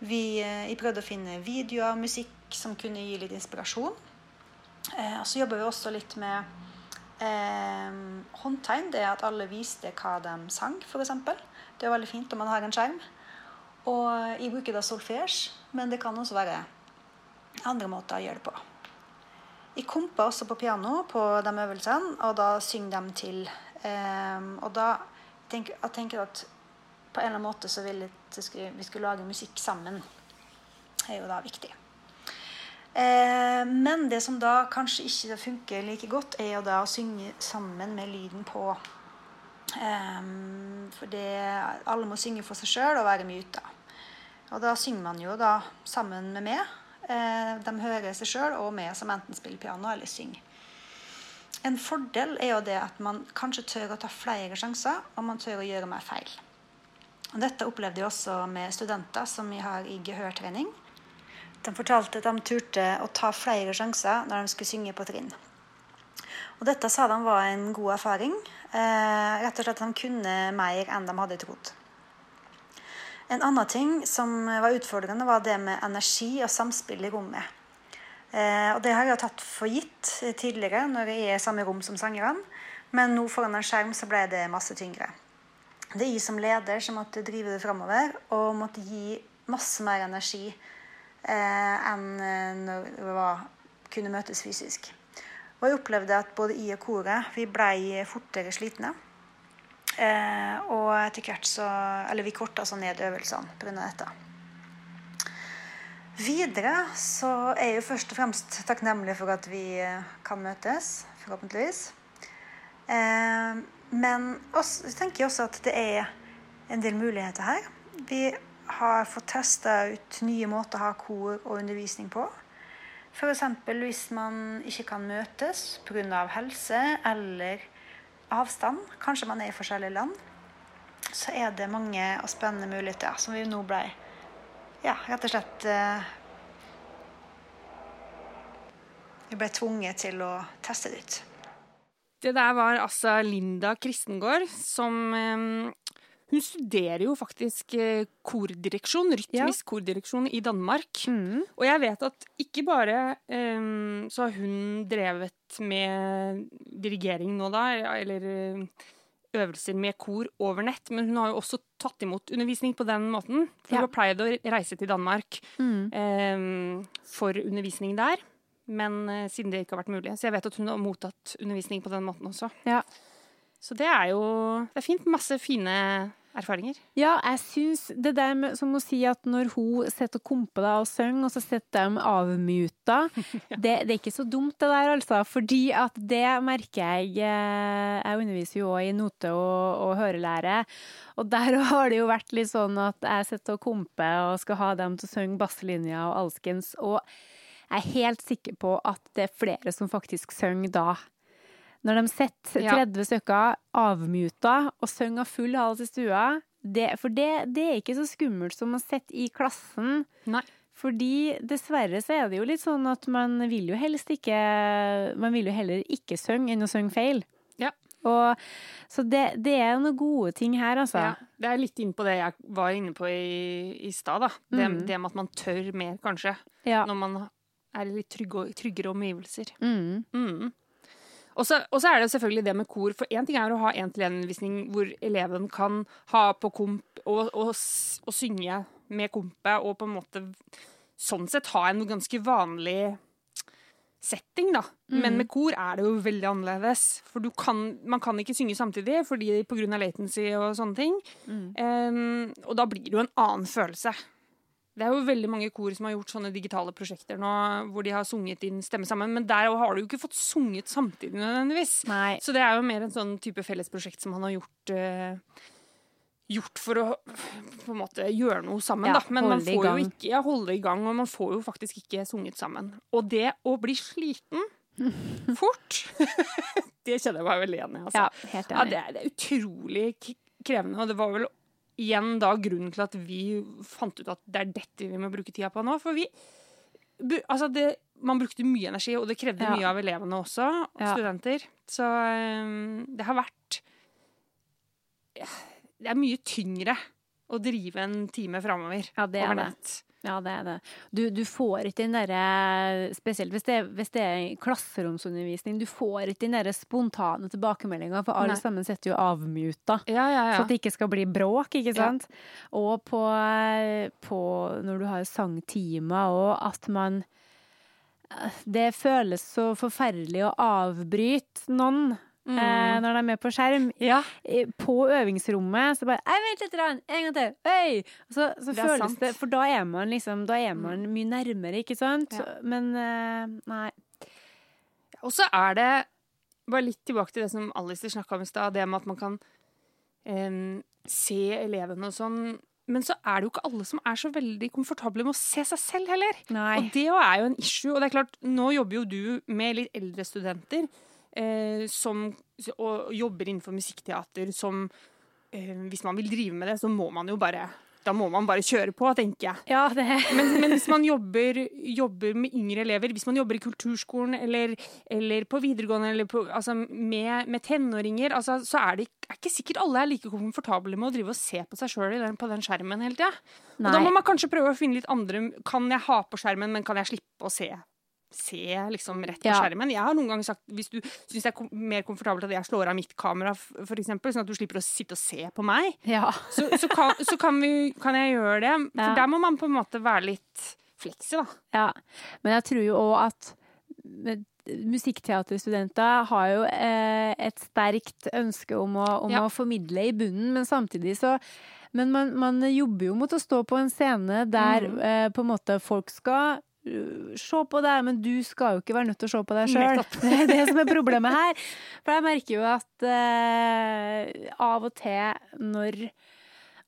Vi, eh, jeg prøvde å finne videoer og musikk som kunne gi litt inspirasjon. Og så jobba vi også litt med eh, håndtegn. Det er at alle viste hva de sang, f.eks. Det er veldig fint om man har en skjerm. Og jeg bruker da solfège, men det kan også være andre måter å gjøre det på. Jeg komper også på piano på de øvelsene, og da synger de til. Um, og da tenker jeg tenker at på en eller annen måte så vil jeg at skulle- vi skulle lage musikk sammen. Det er jo da viktig. Um, men det som da kanskje ikke funker like godt, er jo da å synge sammen med lyden på. Um, for det, alle må synge for seg sjøl og være muta. Og da synger man jo da sammen med meg. Eh, de hører seg sjøl og meg som enten spiller piano eller synger. En fordel er jo det at man kanskje tør å ta flere sjanser, og man tør å gjøre mer feil. Dette opplevde jeg også med studenter som vi har i gehørtrening. De fortalte at de turte å ta flere sjanser når de skulle synge på trinn. Og dette sa de var en god erfaring. Eh, rett og slett at de kunne mer enn de hadde trodd. En annen ting som var utfordrende, var det med energi og samspill i rommet. Eh, og det har jeg tatt for gitt tidligere når jeg er i samme rom som sangerne. Men nå foran en skjerm så ble det masse tyngre. Det er jeg som leder som måtte drive det framover og måtte gi masse mer energi eh, enn eh, når vi var, kunne møtes fysisk. Og jeg opplevde at både jeg og koret vi ble fortere slitne. Eh, og etter hvert så Eller vi korta så ned øvelsene pga. dette. Videre så er jeg jo først og fremst takknemlig for at vi eh, kan møtes, forhåpentligvis. Eh, men jeg tenker også at det er en del muligheter her. Vi har fått testa ut nye måter å ha kor og undervisning på. F.eks. hvis man ikke kan møtes pga. helse eller avstand. Kanskje man er i forskjellige land. Så er det mange og spennende muligheter som vi nå ble ja, rett og slett eh, Vi ble tvunget til å teste det ut. Det der var altså Linda Kristengård, som eh, Hun studerer jo faktisk eh, kordireksjon, rytmisk kordireksjon i Danmark. Mm. Og jeg vet at ikke bare um, så har hun drevet med dirigering nå da, eller eh, øvelser med kor over nett, men hun har jo også tatt imot undervisning på den måten. For Ja. hun har pleid å reise til Danmark Mm. um, for undervisning der. Men uh, siden det ikke har vært mulig. Så jeg vet at hun har mottatt undervisning på den måten også. Ja. Så det er jo Det er fint. Masse fine erfaringer. Ja, jeg syns det der med, som å si at når hun sitter og komper deg og synger, og så sitter de avmuta, det, det er ikke så dumt det der, altså. Fordi at det merker jeg eh, Jeg underviser jo òg i note- og, og hørelære, og der har det jo vært litt sånn at jeg sitter og komper og skal ha dem til å synge basselinja og alskens, og jeg er helt sikker på at det er flere som faktisk synger da. Når de sitter Ja. 30 stykker avmuta og synger av full hals i stua, det, for det, det er ikke så skummelt som å sitte i klassen. Nei. Fordi dessverre så er det jo litt sånn at man vil jo helst ikke Man vil jo heller ikke synge enn å synge feil. Ja. Og, så det, det er noen gode ting her, altså. Ja, det er litt inn på det jeg var inne på i, i stad. da. Det, Mm. det med at man tør mer, kanskje. Ja. Når man er i litt trygge, tryggere omgivelser. Mm. Mm. Og så er det selvfølgelig det med kor. For én ting er å ha én-til-én-undervisning hvor eleven kan ha på komp og, og, og synge med kompet, og på en måte sånn sett ha en ganske vanlig setting, da. Men med kor er det jo veldig annerledes. For du kan, man kan ikke synge samtidig fordi av latency og sånne ting. Em, og da blir det jo en annen følelse. Det er jo veldig mange kor som har gjort sånne digitale prosjekter nå, hvor de har sunget inn stemme sammen, men der har du jo ikke fått sunget samtidig nødvendigvis. Nei. Så det er jo mer en sånn type fellesprosjekt som han har gjort Uh, Gjort for å på en måte gjøre noe sammen, Ja, da. Men man får jo ikke ja, holde i gang, og man får jo faktisk ikke sunget sammen. Og det å bli sliten fort, det kjenner jeg meg veldig igjen i. Altså. Ja, helt Ja, enig. det, er, det er utrolig krevende, og det var vel igjen da grunnen til at vi fant ut at det er dette vi må bruke tida på nå. For vi Altså, det, man brukte mye energi, og det krevde Ja. mye av elevene også, og Ja. studenter. Så um, det har vært Det er mye tyngre å drive en time framover Ja, det er det. Ja, det er det. Du, du får ikke den derre Spesielt hvis det, hvis det er klasseromsundervisning, du får ikke den derre spontane tilbakemeldinga, for alle Nei. sammen sitter jo avmuta. Ja, ja, ja. ja. at det ikke skal bli bråk, ikke sant? Og på, på når du har sangtimer og at man Det føles så forferdelig å avbryte noen eh, når de er med på skjerm. Ja. På øvingsrommet så bare «Ei, Vent litt, Rann. en gang til! Hei! Så, så Det føles sant. Mm. det For da er man liksom Da er man mye nærmere, ikke sant? Ja. Men eh, nei. Og så er det bare litt tilbake til det som Alice snakka om i stad, det med at man kan em, se elevene og sånn. Men så er det jo ikke alle som er så veldig komfortable med å se seg selv heller. Nei. Og det er jo en issue. Og det er klart, nå jobber jo du med litt eldre studenter eh, som og jobber innenfor musikkteater som eh, Hvis man vil drive med det, så må man jo bare Da må man bare kjøre på, tenker jeg. Ja, det Men, men hvis man jobber, jobber med yngre elever, hvis man jobber i kulturskolen eller, eller på videregående eller på, altså med, med tenåringer, altså, så er det er ikke sikkert alle er like komfortable med å drive og se på seg sjøl på den skjermen hele tida. Og da må man kanskje prøve å finne litt andre Kan jeg ha på skjermen, men kan jeg slippe å se? Se liksom rett på Ja. skjermen. Jeg har noen ganger sagt hvis du syns det er mer komfortabelt at jeg slår av mitt kamera, f.eks., sånn at du slipper å sitte og se på meg, Ja. så, så, kan, så kan, vi, kan jeg gjøre det. For Ja. der må man på en måte være litt fleksi, da. Ja, men jeg tror jo òg at musikkteaterstudenter har jo eh, et sterkt ønske om, å, om å formidle i bunnen, men samtidig så Men man, man jobber jo mot å stå på en scene der Mm. eh, på en måte folk skal se på deg, men du skal jo ikke være nødt til å se på deg sjøl. Det er det som er problemet her. For jeg merker jo at eh, av og til når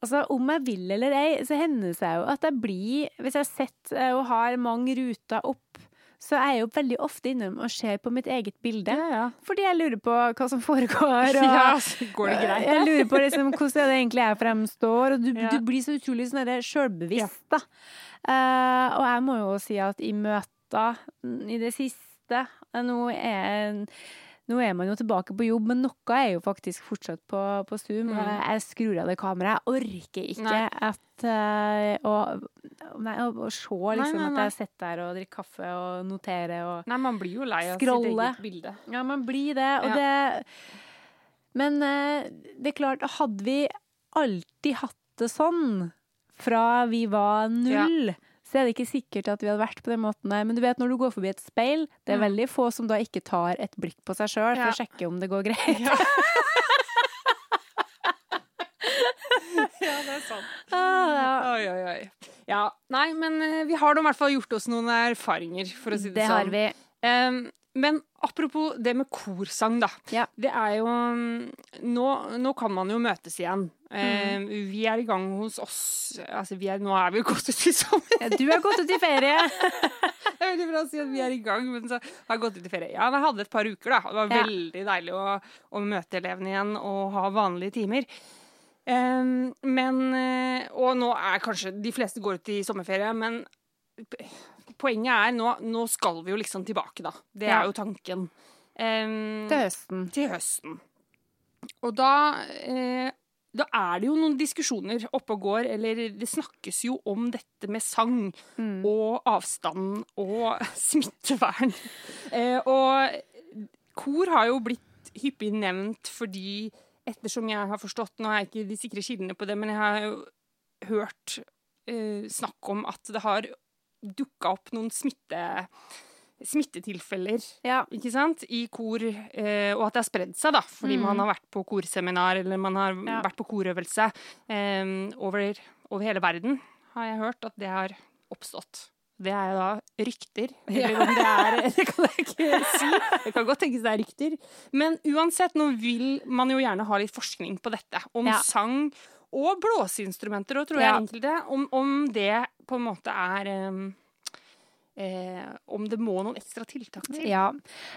Altså, om jeg vil eller ei, så hender det seg jo at jeg blir Hvis jeg sitter og har mange ruter opp, så er jeg jo veldig ofte innom og ser på mitt eget bilde. ja. Fordi jeg lurer på hva som foregår. Og Ja, så går det greit? Jeg lurer på liksom, hvordan er det egentlig jeg fremstår. Og du, Ja. du blir så utrolig sånn sjølbevisst, da. Uh, og jeg må jo si at i møter i det siste eh, Nå er, nå er man jo tilbake på jobb, men noe er jo faktisk fortsatt på, på Zoom. Mm. Jeg, skrur av det kameraet. Jeg orker ikke Nei. at uh, å, nei, å, å se liksom nei, at jeg sitter der og drikker kaffe og noterer og Nei, man blir jo lei av Scrolle. sitt eget bilde. ja, man blir det, og Ja. det Men uh, det er klart, hadde vi alltid hatt det sånn fra vi var null, så er det ikke sikkert at vi hadde vært på den måten der. Men du vet, når du går forbi et speil, det er Mm. veldig få som da ikke tar et blikk på seg sjøl for å sjekke om det går greit. Ja. ja, det er sant. Ah, ja. Oi, oi, oi. Ja, nei, men eh, vi har da i hvert fall gjort oss noen erfaringer, for å si det, Det sånn. har vi. Em, men apropos det med korsang, da. Ja. Det er jo mm, nå, nå kan man jo møtes igjen. Em, Vi er i gang hos oss Altså, vi er, nå er vi jo gått ut i sommer. Ja, Du har gått ut i ferie. Det er veldig bra å si at vi er i gang, men så har jeg gått ut i ferie. Ja, jeg hadde et par uker, da. Det var Ja. veldig deilig å, å møte elevene igjen og ha vanlige timer. Em, men eh, Og nå er kanskje De fleste går ut i sommerferie, men poenget er nå, nå skal vi jo liksom tilbake, da. Det Ja. er jo tanken. Um, Til høsten. til høsten. Og da eh, da er det jo noen diskusjoner oppe og går, eller det snakkes jo om dette med sang Mm. og avstand og smittevern. Eh, og kor har jo blitt hyppig nevnt fordi, ettersom jeg har forstått Nå er jeg ikke de sikre kildene på det, men jeg har jo hørt eh, snakk om at det har dukka opp noen smitte, smittetilfeller Ja. ikke sant? i kor, eh, og at det har spredd seg, da, fordi Mm. man har vært på korseminar eller man har Ja. vært på korøvelse eh, over, over hele verden, har jeg hørt at det har oppstått. Det er da rykter, eller om det er Det kan jeg ikke si. Det kan godt tenkes det er rykter. Men uansett, nå vil man jo gjerne ha litt forskning på dette. Om Ja. sang og blåseinstrumenter, òg, tror Ja. jeg enkelte. Om, om det på en måte er eh, eh, Om det må noen ekstra tiltak til. Ja,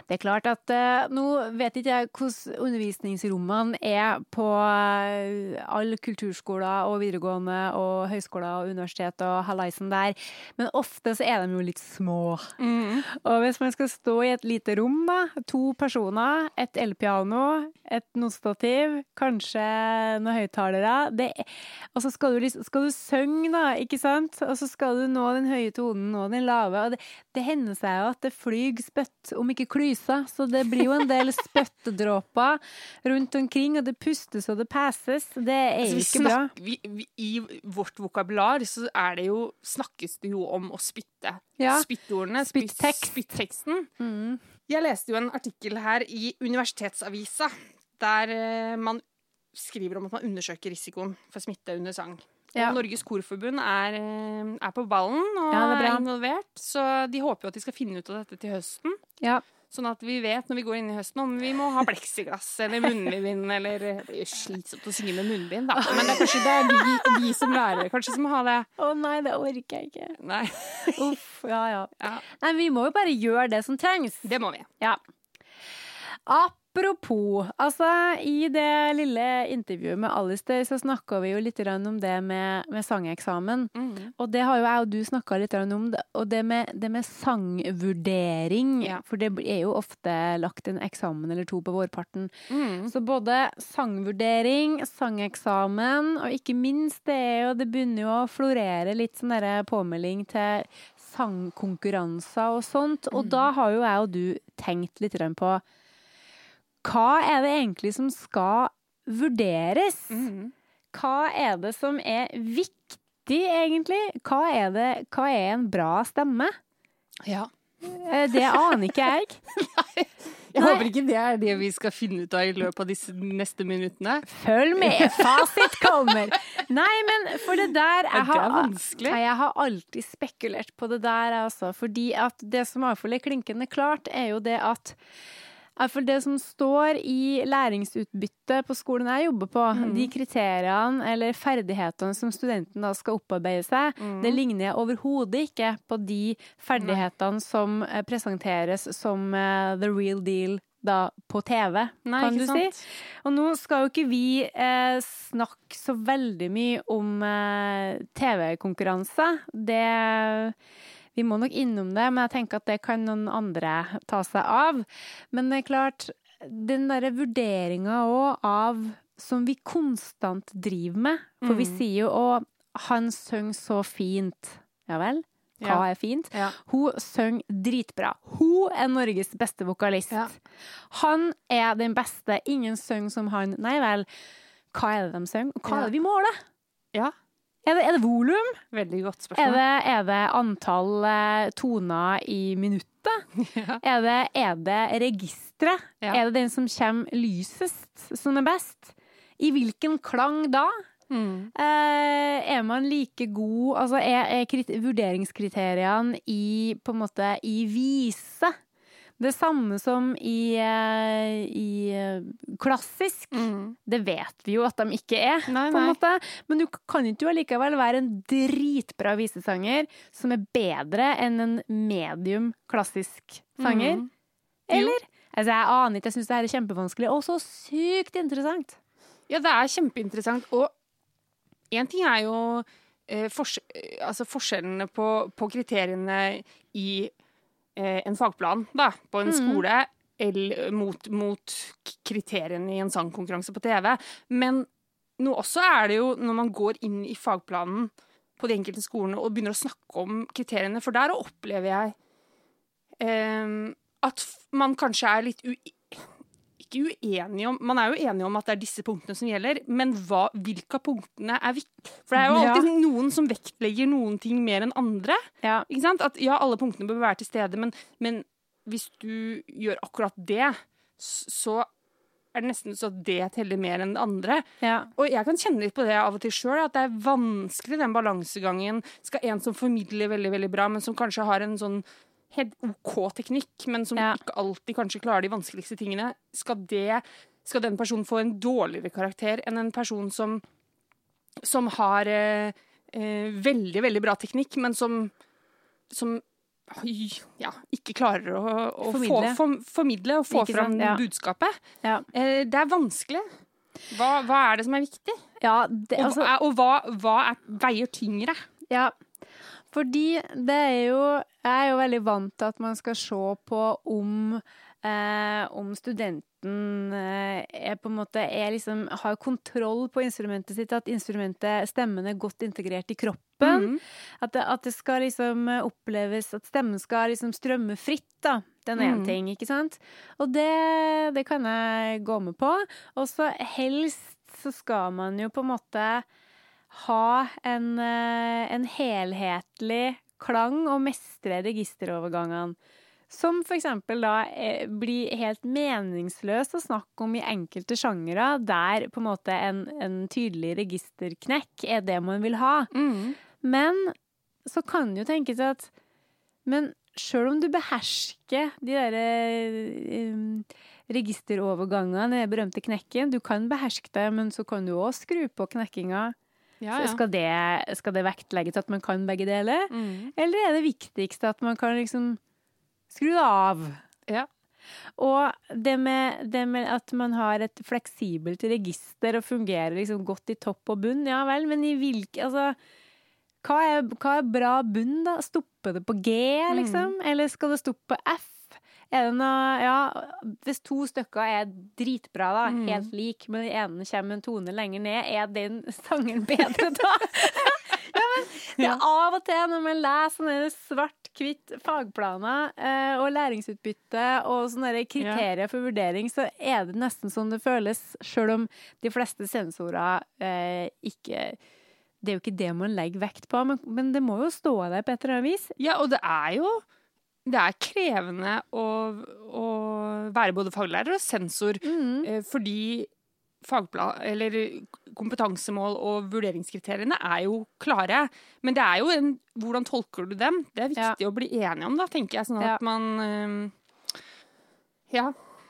det er klart at eh, nå vet ikke jeg hvordan undervisningsrommene er på eh, alle kulturskoler og videregående og høyskoler og universitet og hallaisen der, men ofte så er de jo litt små. Mm. Og hvis man skal stå i et lite rom, da, to personer, et elpiano, et nostativ, kanskje noen høyttalere, er- og så skal du, skal du synge, da, ikke sant? Og så skal du nå den høye tonen og den lave, og det, det hender seg jo at det flyr spytt, om ikke klyser, så det blir jo en del spyttdråper rundt omkring, og det pustes og det peses. Det er Altså, ikke snakker, bra. vi, vi, I vårt vokabular så er det jo, snakkes det jo om å spytte. Ja. Spyttordene. spytteksten. Spyttekst. Mm. Jeg leste jo en artikkel her i Universitetsavisa, der eh, man skriver om at man undersøker risikoen for smitte under sang. Ja. Norges Korforbund er, eh, er på ballen og Ja, er er involvert. Så de håper jo at de skal finne ut av dette til høsten. Ja. Sånn at vi vet når vi går inn i høsten om vi må ha pleksiglass eller munnbind eller Det er slitsomt å synge med munnbind, da. Men det er kanskje det er vi, vi som lærere kanskje som må ha det. Å nei, det orker jeg ikke. Nei. Uff, ja ja. Ja, Nei, vi må jo bare gjøre det som trengs. det må vi. Ja. Apropos, altså i det lille intervjuet med Alistair så snakka vi jo litt om det med, med sangeksamen. Mm. Og det har jo jeg og du snakka litt om, det- og det med, det med sangvurdering. Ja. For det er jo ofte lagt en eksamen eller to på vårparten. Mm. Så både sangvurdering, sangeksamen, og ikke minst det er jo Det begynner jo å florere litt sånn derre påmelding til sangkonkurranser og sånt. Og da har jo jeg og du tenkt litt på hva er det egentlig som skal vurderes? Mm. Hva er det som er viktig, egentlig? Hva er, det, hva er en bra stemme? Ja. Eh, Det aner ikke jeg. Jeg Nei. håper ikke det er det vi skal finne ut av i løpet av disse neste minuttene. Følg med, fasit kommer! Nei, men for det der Er jeg det har, vanskelig? Nei, jeg har alltid spekulert på det der, altså. Fordi at det som iallfall er klinkende klart, er jo det at Iallfall det som står i læringsutbyttet på skolen jeg jobber på, Mm. de kriteriene eller ferdighetene som studenten da skal opparbeide seg, Mm. det ligner jeg overhodet ikke på de ferdighetene som eh, presenteres som eh, the real deal da på TV, Nei, kan du sant? si. Og nå skal jo ikke vi eh, snakke så veldig mye om eh, TV-konkurranse. Det Vi må nok innom det, men jeg tenker at det kan noen andre ta seg av. Men det er klart, den derre vurderinga òg av Som vi konstant driver med. For vi Mm. sier jo 'Å, han synger så fint'. Ja vel? Hva Ja. er fint? Ja. Hun synger dritbra. Hun er Norges beste vokalist. Ja. Han er den beste. Ingen synger som han. Nei vel. Hva er det de synger? Hva er det vi måler? Ja. Er det, er det volum? Veldig godt Er det, er det antall eh, toner i minuttet? Ja. Er det, er det registeret? Ja. Er det den som kommer lysest, som er best? I hvilken klang da? Mm. Eh, er man like god Altså, er, er vurderingskriteriene i på en måte i vise det samme som i, eh, i eh, klassisk? Mm. Det vet vi jo at de ikke er, Nei, på en nei. måte. Men du kan ikke jo allikevel være en dritbra visesanger som er bedre enn en medium klassisk sanger. Mm. Eller? Altså, jeg aner ikke, jeg syns det her er kjempevanskelig, og så sykt interessant. Ja, det er kjempeinteressant. Og én ting er jo eh, fors eh, altså forskjellene på, på kriteriene i en fagplan da, på en skole eller mot, mot kriteriene i en sangkonkurranse på TV. Men nå også er det jo når man går inn i fagplanen på de enkelte skolene og begynner å snakke om kriteriene, for der opplever jeg eh, at man kanskje er litt ui ikke uenige om Man er jo enige om at det er disse punktene som gjelder, men hva, hvilke av punktene er viktige? For det er jo Ja. alltid noen som vektlegger noen ting mer enn andre. Ja. Ikke sant? At ja, alle punktene bør være til stede, men, men hvis du gjør akkurat det, så er det nesten så det teller mer enn det andre. ja. Og jeg kan kjenne litt på det av og til sjøl, at det er vanskelig den balansegangen. Skal en som formidler veldig, veldig bra, men som kanskje har en sånn helt OK teknikk, men som Ja. ikke alltid kanskje klarer de vanskeligste tingene, skal, det, skal den personen få en dårligere karakter enn en person som, som har eh, eh, veldig, veldig bra teknikk, men som, som ja, ikke klarer å, å Formidle. Få, for, formidle og få fram ja. budskapet. ja. Eh, det er vanskelig. Hva, hva er det som er viktig? ja det, Og, altså, hva- og hva, hva er, veier tyngre? Ja, fordi det er jo Jeg er jo veldig vant til at man skal se på om eh, om studenten eh, er på en måte er liksom, har kontroll på instrumentet sitt, at instrumentet, stemmen er godt integrert i kroppen. Mm. At, det, at det skal liksom oppleves At stemmen skal liksom strømme fritt, da. Den er én Mm. ting, ikke sant? Og det, det kan jeg gå med på. Og så helst så skal man jo på en måte ha en, eh, en helhetlig klang og mestre registerovergangene. Som eksempel da eh, blir helt meningsløst å snakke om i enkelte sjangere, der på en måte en, en tydelig registerknekk er det man vil ha. Mm. Men så kan det jo tenkes at Men sjøl om du behersker de derre um, registerovergangene, den berømte knekken, du kan beherske det, men så kan du òg skru på knekkinga. Ja, Så ja. Skal, det, skal det vektlegges at man kan begge deler? Mm. Eller er det viktigste at man kan liksom skru det av? Ja. Og det med, det med at man har et fleksibelt register og fungerer liksom godt i topp og bunn, ja vel, men i hvilke Altså, hva er, hva er bra bunn, da? Stopper det på G, liksom? Eller skal det stoppe på F? Er det noe Ja, hvis to stykker er dritbra, da, Mm. helt lik, men den ene kommer en tone lenger ned, er den sangen bedre da? ja, men det er av og til når man leser sånne svart-hvitt fagplaner eh, og læringsutbytte og sånne kriterier for vurdering, så er det nesten sånn det føles, sjøl om de fleste sensorer eh, ikke Det er jo ikke det man legger vekt på, men, men det må jo stå der på et eller annet vis. Ja, og det er jo det er krevende å, å være både faglærer og sensor, eh, fordi kompetansemål og vurderingskriteriene er jo klare. Men det er jo en Hvordan tolker du dem? Det er viktig å bli enig om, da, tenker jeg. Sånn at Ja. man eh, Ja.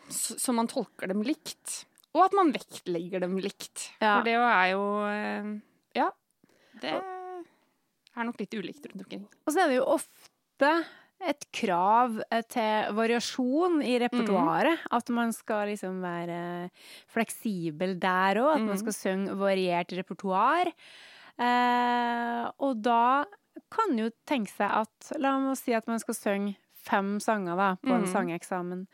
Så, så man tolker dem likt. Og at man vektlegger dem likt. Ja. For det er jo eh, Ja. Det er nok litt ulikt rundt omkring. Og så er det jo ofte et krav eh, til variasjon i repertoaret. At man skal liksom være fleksibel der òg. At man Mhm. skal synge variert repertoar. Eh, og da kan jo tenke seg at La oss si at man skal synge fem sanger da, på en Mhm. sangeksamen.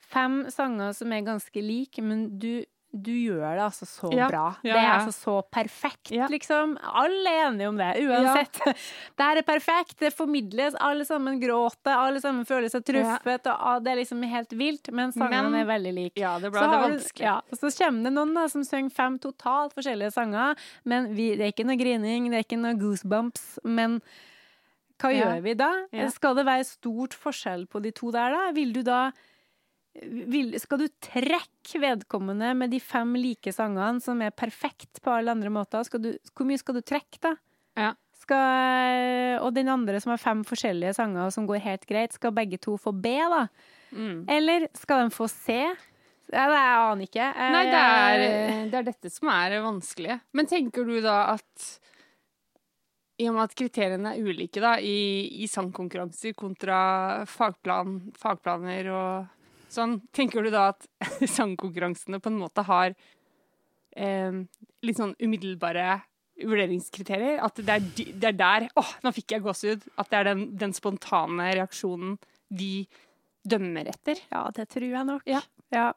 Fem sanger som er ganske like, men du, du gjør det altså så Ja, bra. ja, det er altså så perfekt, Ja. liksom. Alle er enige om det, uansett. Det her er perfekt, det formidles, alle sammen gråter, alle sammen føler seg truffet, og det er liksom helt vilt, men sangene Men- er veldig like. Ja, det ble Så det er vanskelig. Ja, så kommer det noen da, som synger fem totalt forskjellige sanger, men vi, det er ikke noe grining, det er ikke noe goosebumps, men hva gjør vi da? Skal det være stort forskjell på de to der da? Vil du da vil, skal du trekke vedkommende med de fem like sangene som er perfekt på alle andre måter? Skal du, hvor mye skal du trekke, da? Ja. Skal, og den andre som har fem forskjellige sanger som går helt greit, skal begge to få B, da? Mm. Eller skal de få C? Ja, det jeg aner ikke. Nei, det er, det er dette som er vanskelig. Men tenker du da at i og med at kriteriene er ulike da, i, i sangkonkurranser kontra fagplan, fagplaner og sånn, tenker du da at sangkonkurransene på en måte har eh, litt sånn umiddelbare vurderingskriterier? At det er, de- det er der Åh, nå fikk jeg gåsehud! At det er den, den spontane reaksjonen de dømmer etter? Ja, det tror jeg nok. Ja. Ja.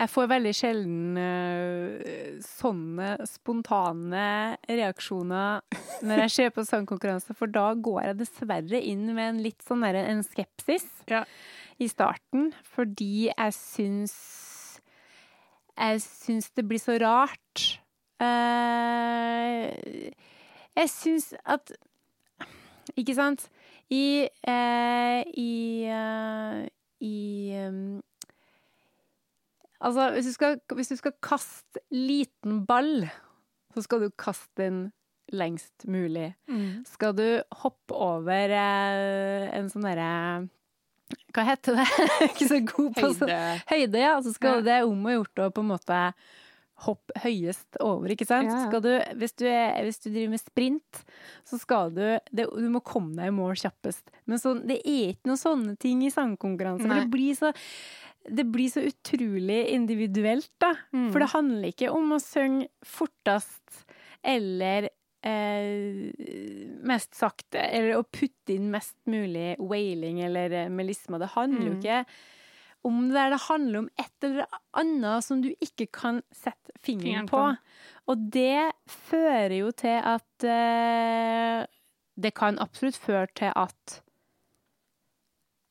Jeg får veldig sjelden uh, sånne spontane reaksjoner når jeg ser på sangkonkurranse, for da går jeg dessverre inn med en litt sånn der, en skepsis Ja. i starten, fordi jeg syns Jeg syns det blir så rart. Uh, jeg syns at Ikke sant? I uh, I I um, Altså, hvis du, skal, hvis du skal kaste liten ball, så skal du kaste den lengst mulig. Skal du hoppe over eh, en sånn derre Hva heter det? Ikke så god på sånn Høyde. ja. Så skal Ja. det om å gjort å på en måte hoppe høyest over, ikke sant? Ja, du, hvis, du er, hvis du driver med sprint, så skal du det, Du må komme deg i mål kjappest. Men så, det er ikke noen sånne ting i sangkonkurranse. For det blir så det blir så utrolig individuelt, da. Mm. For det handler ikke om å synge fortest eller eh, mest sakte, eller å putte inn mest mulig wailing eller eh, melisma. Det handler jo Mm. ikke om det der det handler om et eller annet som du ikke kan sette fingeren Fingeren på. på. Og det fører jo til at eh, Det kan absolutt føre til at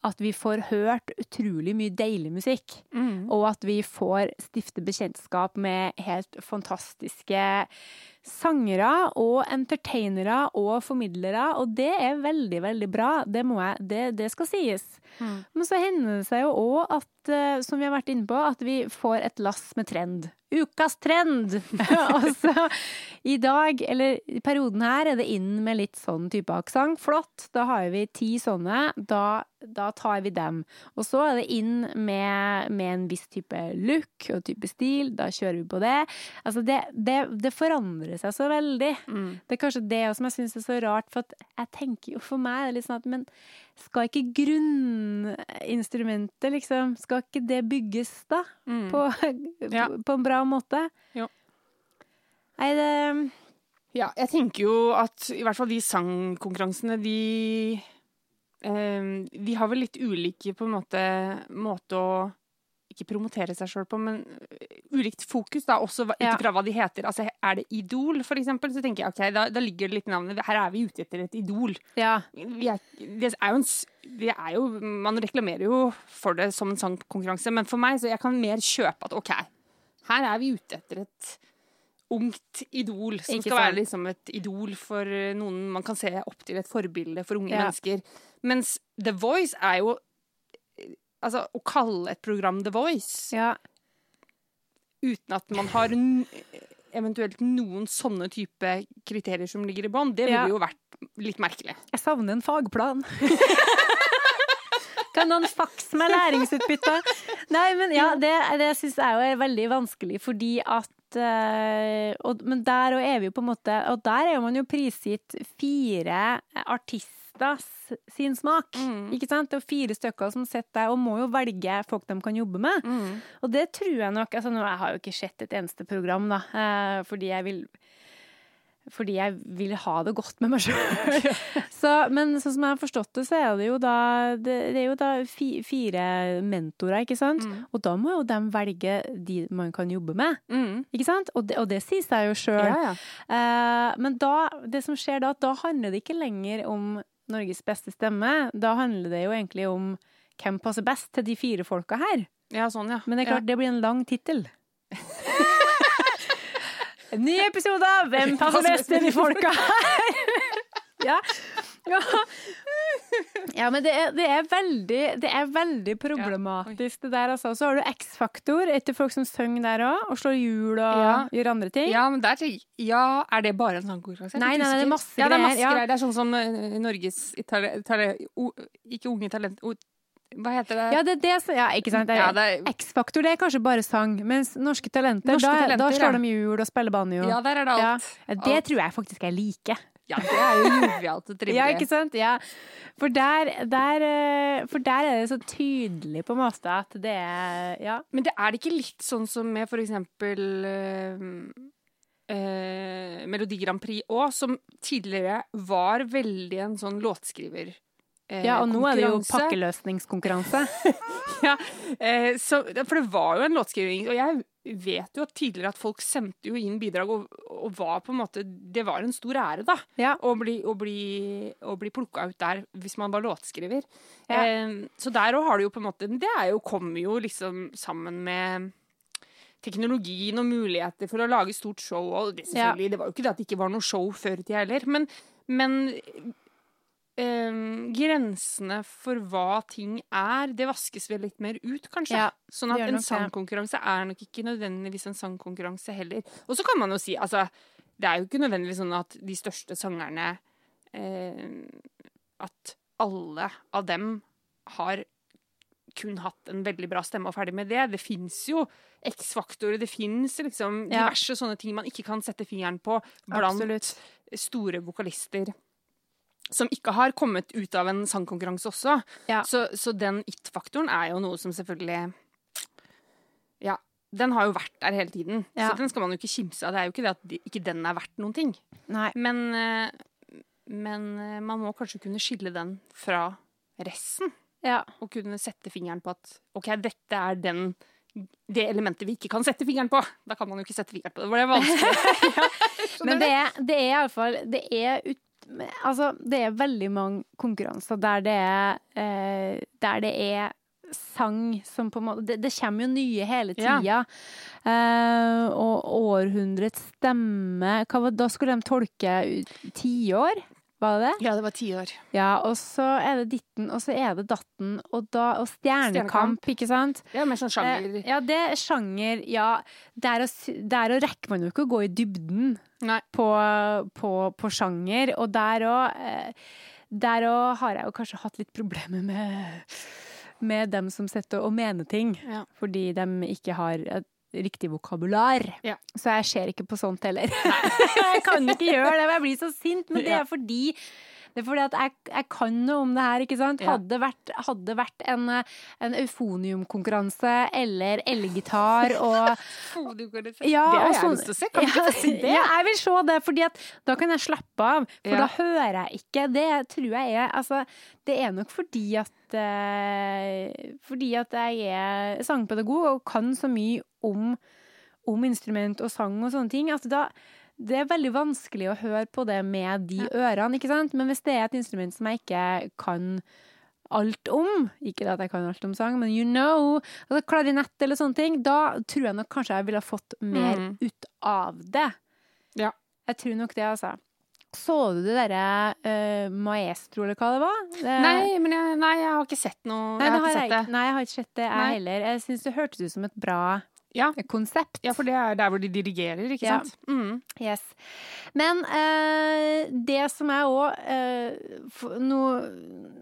at vi får hørt utrolig mye deilig musikk. Mm. Og at vi får stifte bekjentskap med helt fantastiske sangere og entertainere og formidlere, og det er veldig, veldig bra. Det, må jeg, det, det skal sies. Mm. Men så hender det seg jo òg at, eh, som vi har vært inne på, at vi får et lass med trend. Ukas trend! altså, i dag, eller i perioden her, er det inn med litt sånn type aksent. Flott, da har vi ti sånne. Da, da tar vi dem. Og så er det inn med, med en viss type look og type stil. Da kjører vi på det. Altså, det, det, det forandrer seg så veldig. Mm. Det er kanskje det som jeg syns er så rart, for at jeg tenker jo for meg er det litt sånn at men skal ikke grunninstrumentet, liksom, skal ikke det bygges da? Mm. På, Ja. på en bra måte? Jo. Nei, det Ja, jeg tenker jo at i hvert fall de sangkonkurransene, de eh, De har vel litt ulike på en måte måte å ikke promotere seg sjøl på, men eh, ulikt fokus, da, også ut ifra hva de heter. Altså, er det Idol, for eksempel, så tenker jeg ok, da, da ligger det litt navnet. Her er vi ute etter et idol. Ja. Vi er, det er jo en vi er jo, Man reklamerer jo for det som en sangkonkurranse, men for meg så jeg kan mer kjøpe at OK, her er vi ute etter et ungt idol som Ikke skal være liksom et idol for eh, noen man kan se opp til, et forbilde for unge Ja. mennesker. Mens The Voice er jo Altså, å kalle et program The Voice ja. uten at man har eventuelt noen sånne type kriterier som ligger i bånn, det ville Ja. jo vært litt merkelig. Jeg savner en fagplan. kan noen fakse meg læringsutbytte? Nei, men ja, det, det syns jeg jo er veldig vanskelig, fordi at eh, og, Men der er vi jo på en måte Og der er man jo prisgitt fire artister s- sin smak. Mm. Ikke sant? Det er fire stykker som sitter der og må jo velge folk de kan jobbe med. Mm. Og det tror jeg nok altså nå, Jeg har jo ikke sett et eneste program, da, eh, fordi jeg vil fordi jeg vil ha det godt med meg sjøl. men sånn som jeg har forstått det, så er det jo da Det, det er jo da fi, fire mentorer, ikke sant? Mm. Og da må jo de velge de man kan jobbe med. Mm. Ikke sant? Og det, og det sier seg jo sjøl. Ja, ja. Eh, men da, det som skjer da, da handler det ikke lenger om Norges beste stemme. Da handler det jo egentlig om hvem passer best til de fire folka her. ja, sånn, ja. Men det er klart, det blir en lang tittel. Ny episode av Hvem passer best til de folka her? ja. Ja. Ja, men det er, det er veldig, det er veldig problematisk, det der, altså. Så har du X-faktor etter folk som synger der òg, og slår hjul og Ja. gjør andre ting. Ja, men der, ja, er det bare en sånn konkurranse? Nei, nei, det er masse masse ja, det er masse greier, ja. Det er sånn som eh, Norges itali o, Ikke unge talent... O, hva heter det? Ja, det det Ja, ikke sant. Ja, X-faktor det er kanskje bare sang, mens Norske Talenter, Norske da, Talenter, da slår ja. de hjul og spiller banjo. ja, der er det alt. Ja, det tror jeg faktisk jeg liker. Ja, det er jo jovialt og trivelig. Ja, ikke sant? Ja. For der, der, eh, for der er det så tydelig på en måte at det er Ja. Men det er det ikke litt sånn som med for eksempel eh, Melodi Grand Prix òg, som tidligere var veldig en sånn låtskriver. Eh, ja, og nå er det jo pakkeløsningskonkurranse. ja, eh, så, for det var jo en låtskriving, og jeg vet jo at tidligere at folk sendte jo inn bidrag, og, og var på en måte Det var en stor ære, da, Ja. å bli, å bli, å bli plukka ut der hvis man var låtskriver. Ja. Eh, så der òg har det jo på en måte Det er jo, kommer jo liksom sammen med teknologien og muligheter for å lage stort show. Og det, selvfølgelig, det var jo ikke det at det ikke var noe show før i tida heller, men, men eh, grensene for hva ting er, det vaskes vel litt mer ut, kanskje. Ja, sånn at en sangkonkurranse er nok ikke nødvendigvis en sangkonkurranse heller. Og så kan man jo si, altså Det er jo ikke nødvendigvis sånn at de største sangerne eh, At alle av dem har kun hatt en veldig bra stemme og ferdig med det. Det fins jo X-faktorer, det fins liksom Ja. diverse sånne ting man ikke kan sette fingeren på blant Absolutt. store vokalister som ikke har kommet ut av en sangkonkurranse også. Ja. Så, så den it-faktoren er jo noe som selvfølgelig Ja, den har jo vært der hele tiden. Ja. Så den skal man jo ikke kimse av. Det er jo ikke det at de, ikke den er verdt noen ting. Nei. Men, eh, men eh, man må kanskje kunne skille den fra resten. Ja. Og kunne sette fingeren på at OK, dette er den det elementet vi ikke kan sette fingeren på. Da kan man jo ikke sette fingeren på det. Det er vanskelig. Men det er, det er iallfall Det er ut... Altså, det er veldig mange konkurranser der det er eh, Der det er sang som på en måte Det, det kommer jo nye hele Ja. Eh, og århundrets stemme hva Da skulle de tolke tiår, var det det? Ja, det var ti år. Ja, og så er det ditten, og så er det datten, og, da, og stjernekamp, Stjernekamp. ikke sant? Ja, med mer sånn sjanger. Eh, Ja, det er sjanger. Ja, der der rekker man jo ikke å gå i dybden på, på, på sjanger. Og der òg eh, Der òg har jeg jo kanskje hatt litt problemer med, med dem som sitter og mener ting. Ja. Fordi de ikke har riktig vokabular. Ja. Så jeg ser ikke på sånt heller. jeg kan ikke gjøre det, for jeg blir så sint. Men det er fordi det er fordi at jeg, jeg kan noe om det her, ikke sant? Ja. Hadde vært, hadde vært en, en eufoniumkonkurranse eller elgitar og ja, det har jeg sånn- lyst til å se. Kan ja, få se det? Ja, jeg vil se det, fordi at da kan jeg slappe av. For Ja. da hører jeg ikke. Det tror jeg er Altså, det er nok fordi at eh, Fordi at jeg er sangpedagog og kan så mye om, om instrument og sang og sånne ting. Altså da det er veldig vanskelig å høre på det med de ørene, ikke sant? Men hvis det er et instrument som jeg ikke kan alt om, ikke at jeg kan alt om sang, men you know, altså klarinett eller sånne ting, da tror jeg nok kanskje jeg ville fått mer mm. ut av det. Ja. Jeg tror nok det, altså. Så du det derre uh, Maestro, eller hva det var? Det, Nei, men jeg, nei, jeg har ikke sett noe. Nei, jeg har ikke sett det. nei, jeg har ikke sett det, jeg Nei. heller. Jeg syns det hørtes ut som et bra Ja. konsept. Ja, for det er der hvor de dirigerer, ikke Ja. sant? Mm. Yes. Men eh, det som jeg òg eh, nå,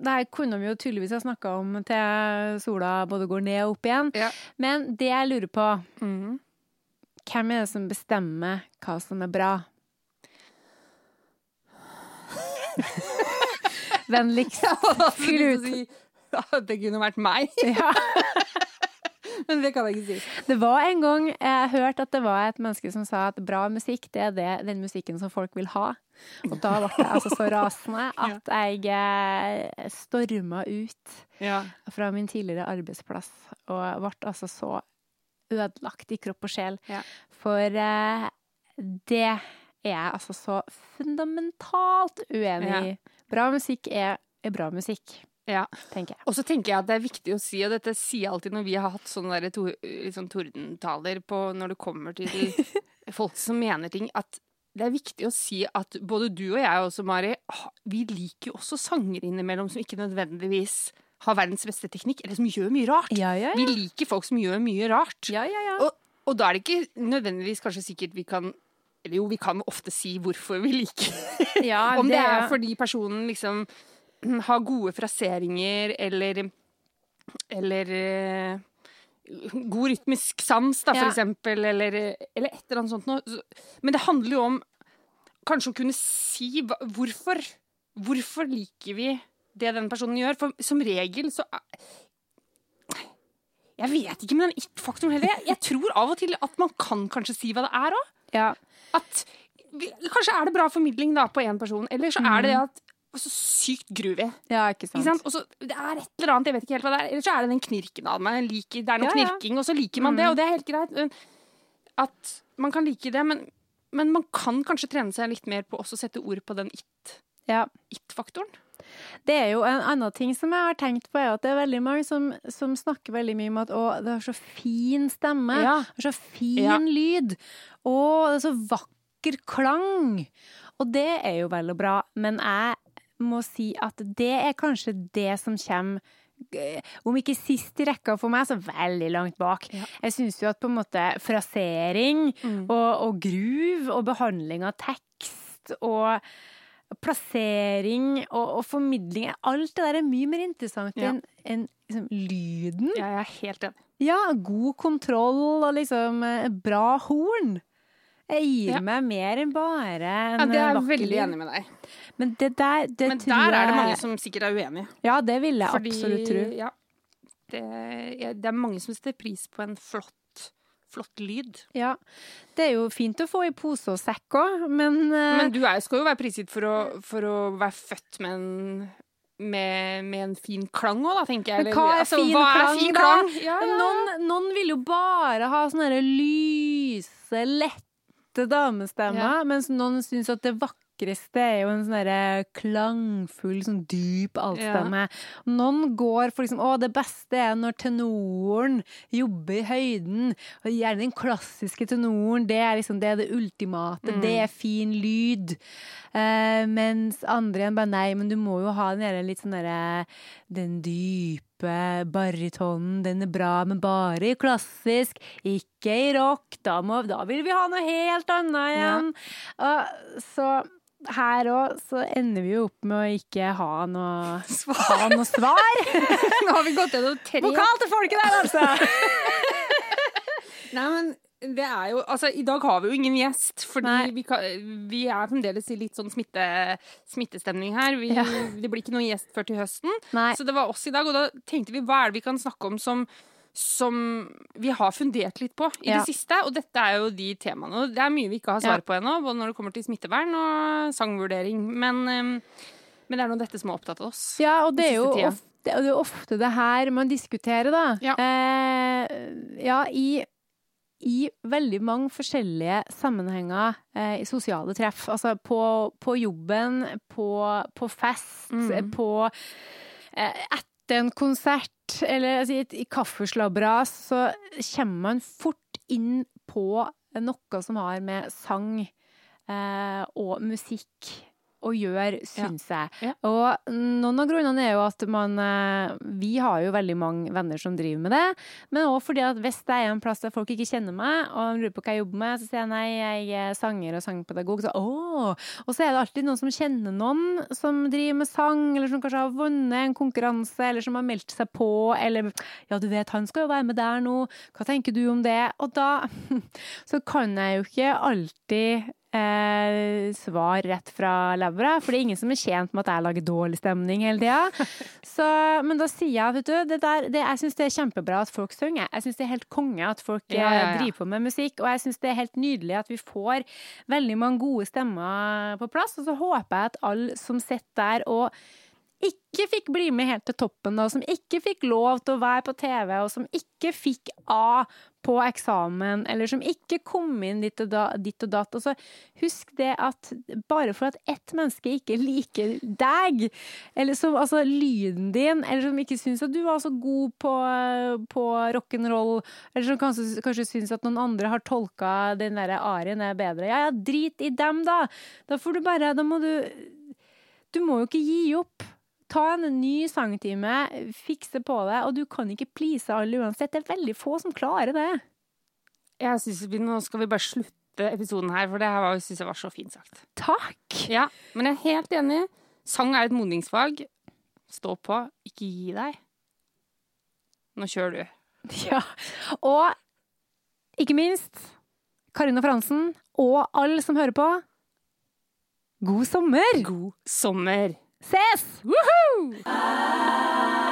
Det her kunne vi jo tydeligvis ha snakka om til sola både går ned og opp igjen. Ja. Men det jeg lurer på Mm. Hvem er det som bestemmer hva som er bra? Vennligst fyll ut. Det kunne vært meg, Ja. men det kan jeg ikke si. Det var en gang jeg hørte at det var et menneske som sa at bra musikk, det er det, den musikken som folk vil ha. Og da ble jeg altså så rasende at jeg eh, storma ut fra min tidligere arbeidsplass og ble altså så ødelagt i kropp og sjel. For eh, det er jeg altså så fundamentalt uenig i. Bra musikk er, er bra musikk, ja. Og så tenker jeg at det er viktig å si, og dette sier jeg alltid når vi har hatt sånne der to, sånn tordentaler på når det kommer til folk som mener ting, at det er viktig å si at både du og jeg også, Mari, vi liker jo også sanger innimellom som ikke nødvendigvis har verdens beste teknikk, eller som gjør mye rart. Ja, ja, Vi liker folk som gjør mye rart. ja, ja, ja. Og, og da er det ikke nødvendigvis kanskje sikkert vi kan Eller jo, vi kan ofte si hvorfor vi liker ja Om det er fordi personen liksom har gode fraseringer, eller Eller eh, god rytmisk sans, da, for Ja. eksempel, eller, eller et eller annet sånt noe. Men det handler jo om kanskje å kunne si hva, hvorfor. Hvorfor liker vi det den personen gjør? For som regel så Jeg vet ikke med den it-faktoren heller. Jeg, jeg tror av og til at man kan kanskje si hva det er òg. ja. At Kanskje er det bra formidling da på én person, eller så er det det at så sykt groovy. ja, ikke sant. Ikke sant? Også, det er et eller annet, jeg vet ikke helt hva det er. Eller så er det den knirken av meg. Liker, det er noe Ja, ja. knirking, og så liker man det, og det er helt greit. At man kan like det, men, men man kan kanskje trene seg litt mer på også å sette ord på den it- Ja. it-faktoren. Det er jo en annen ting som jeg har tenkt på, er at det er veldig mange som, som snakker veldig mye om at å, det har så fin stemme, Ja. det har så fin Ja. lyd, å, det er så vakker klang. Og det er jo vel og bra, men jeg må si at det er kanskje det som kommer eh, om ikke sist i rekka for meg, så veldig langt bak. Ja. Jeg syns jo at på en måte frasering og, og gruv og behandling av tekst og plassering og, og formidling Alt det der er mye mer interessant Ja. enn en, liksom, lyden. Jeg er helt enig. Ja, god kontroll og liksom eh, bra horn. Jeg gir Ja. meg mer enn bare en Ja, det er jeg veldig enig med deg. Men det der, det Men der er det mange som sikkert er uenige. Ja, det vil jeg Fordi, absolutt tro. Ja, det, det er mange som setter pris på en flott, flott lyd. Ja. Det er jo fint å få i pose og sekk òg, men, eh, Men du er, skal jo være prisgitt for for å være født med en med, med en fin klang òg, da, tenker jeg. Men hva er altså, fin hva er klang, fin da? Ja, ja. Noen, noen vil jo bare ha sånne lyse, lette damestemmer, mens noen syns at det vakreste er jo en sånn klangfull, sånn dyp altstemme. Noen går for liksom Å, det beste er når tenoren jobber i høyden. Og gjerne den klassiske tenoren. Det er liksom det, er det ultimate. Det er fin lyd. Eh, mens andre igjen bare Nei, men du må jo ha den gjerne litt sånn derre Den dype barytonen, den er bra, men bare i klassisk, ikke i rock. Da, må, da vil vi ha noe helt annet igjen. Og så her òg så ender vi jo opp med å ikke ha noe, ha noe svar. Nå har vi gått gjennom tre Vokal til folket der, altså! Nei, men det er jo Altså, i dag har vi jo ingen gjest, fordi vi, kan, vi er fremdeles i litt sånn smitte, smittestemning her. Vi, Ja. Det blir ikke noen gjest før til høsten. Nei. Så det var oss i dag, og da tenkte vi hva er det vi kan snakke om som som vi har fundert litt på i Ja. det siste, og dette er jo de temaene. Og det er mye vi ikke har svar på ennå, både når det kommer til smittevern og sangvurdering. Men, men det er nå dette som har opptatt oss. Ja, og det er jo ofte, det er ofte det her man diskuterer, da. Ja. Eh, ja, i i veldig mange forskjellige sammenhenger eh, i sosiale treff. Altså på, på jobben, på, på fest, Mm. på eh, Etter en konsert, eller altså, i, et- i kaffeslabberas, så kommer man fort inn på noe som har med sang eh, og musikk å gjøre, syns jeg. Ja. Og noen av grunnene er jo at man eh, Vi har jo veldig mange venner som driver med det. Men òg fordi at hvis det er en plass der folk ikke kjenner meg, og de lurer på hva jeg jobber med, så sier jeg nei, jeg er sanger og sangpedagog. Så, åh! Og så er det alltid noen som kjenner noen som driver med sang, eller som kanskje har vunnet en konkurranse, eller som har meldt seg på, eller ja, du vet, han skal jo være med der nå, hva tenker du om det? Og da så kan jeg jo ikke alltid eh, svar rett fra levra, for det er ingen som er tjent med at jeg lager dårlig stemning hele tida. Men da sier jeg, vet du, det der, det, jeg syns det er kjempebra at folk synger. Jeg syns det er helt konge at folk Ja, ja, eh, ja. driver på med musikk, og jeg syns det er helt nydelig at vi får veldig mange gode stemmer på plass. Og så håper jeg at alle som sitter der og ikke fikk bli med helt til toppen, og som ikke fikk lov til å være på TV, og som ikke fikk A på eksamen, eller som ikke kom inn ditt og, da, ditt og datt. Altså, husk det at bare for at ett menneske ikke liker deg, eller som altså lyden din, eller som ikke syns at du var så god på, på rock'n'roll, eller som kanskje, kanskje syns at noen andre har tolka den der arien er bedre, ja ja, drit i dem, da! Da får du bare Da må du Du må jo ikke gi opp. Ta en ny sangtime, fikse på det, og du kan ikke please alle uansett. Det er veldig få som klarer det. Jeg synes vi, Nå skal vi bare slutte episoden her, for det her syns jeg var så fint sagt. Takk! Ja, men jeg er helt enig. Sang er et modningsfag. Stå på, ikke gi deg. Nå kjører du. Ja. Og ikke minst Karina Fransen og alle som hører på. God sommer! God sommer. Ses! Woohoo!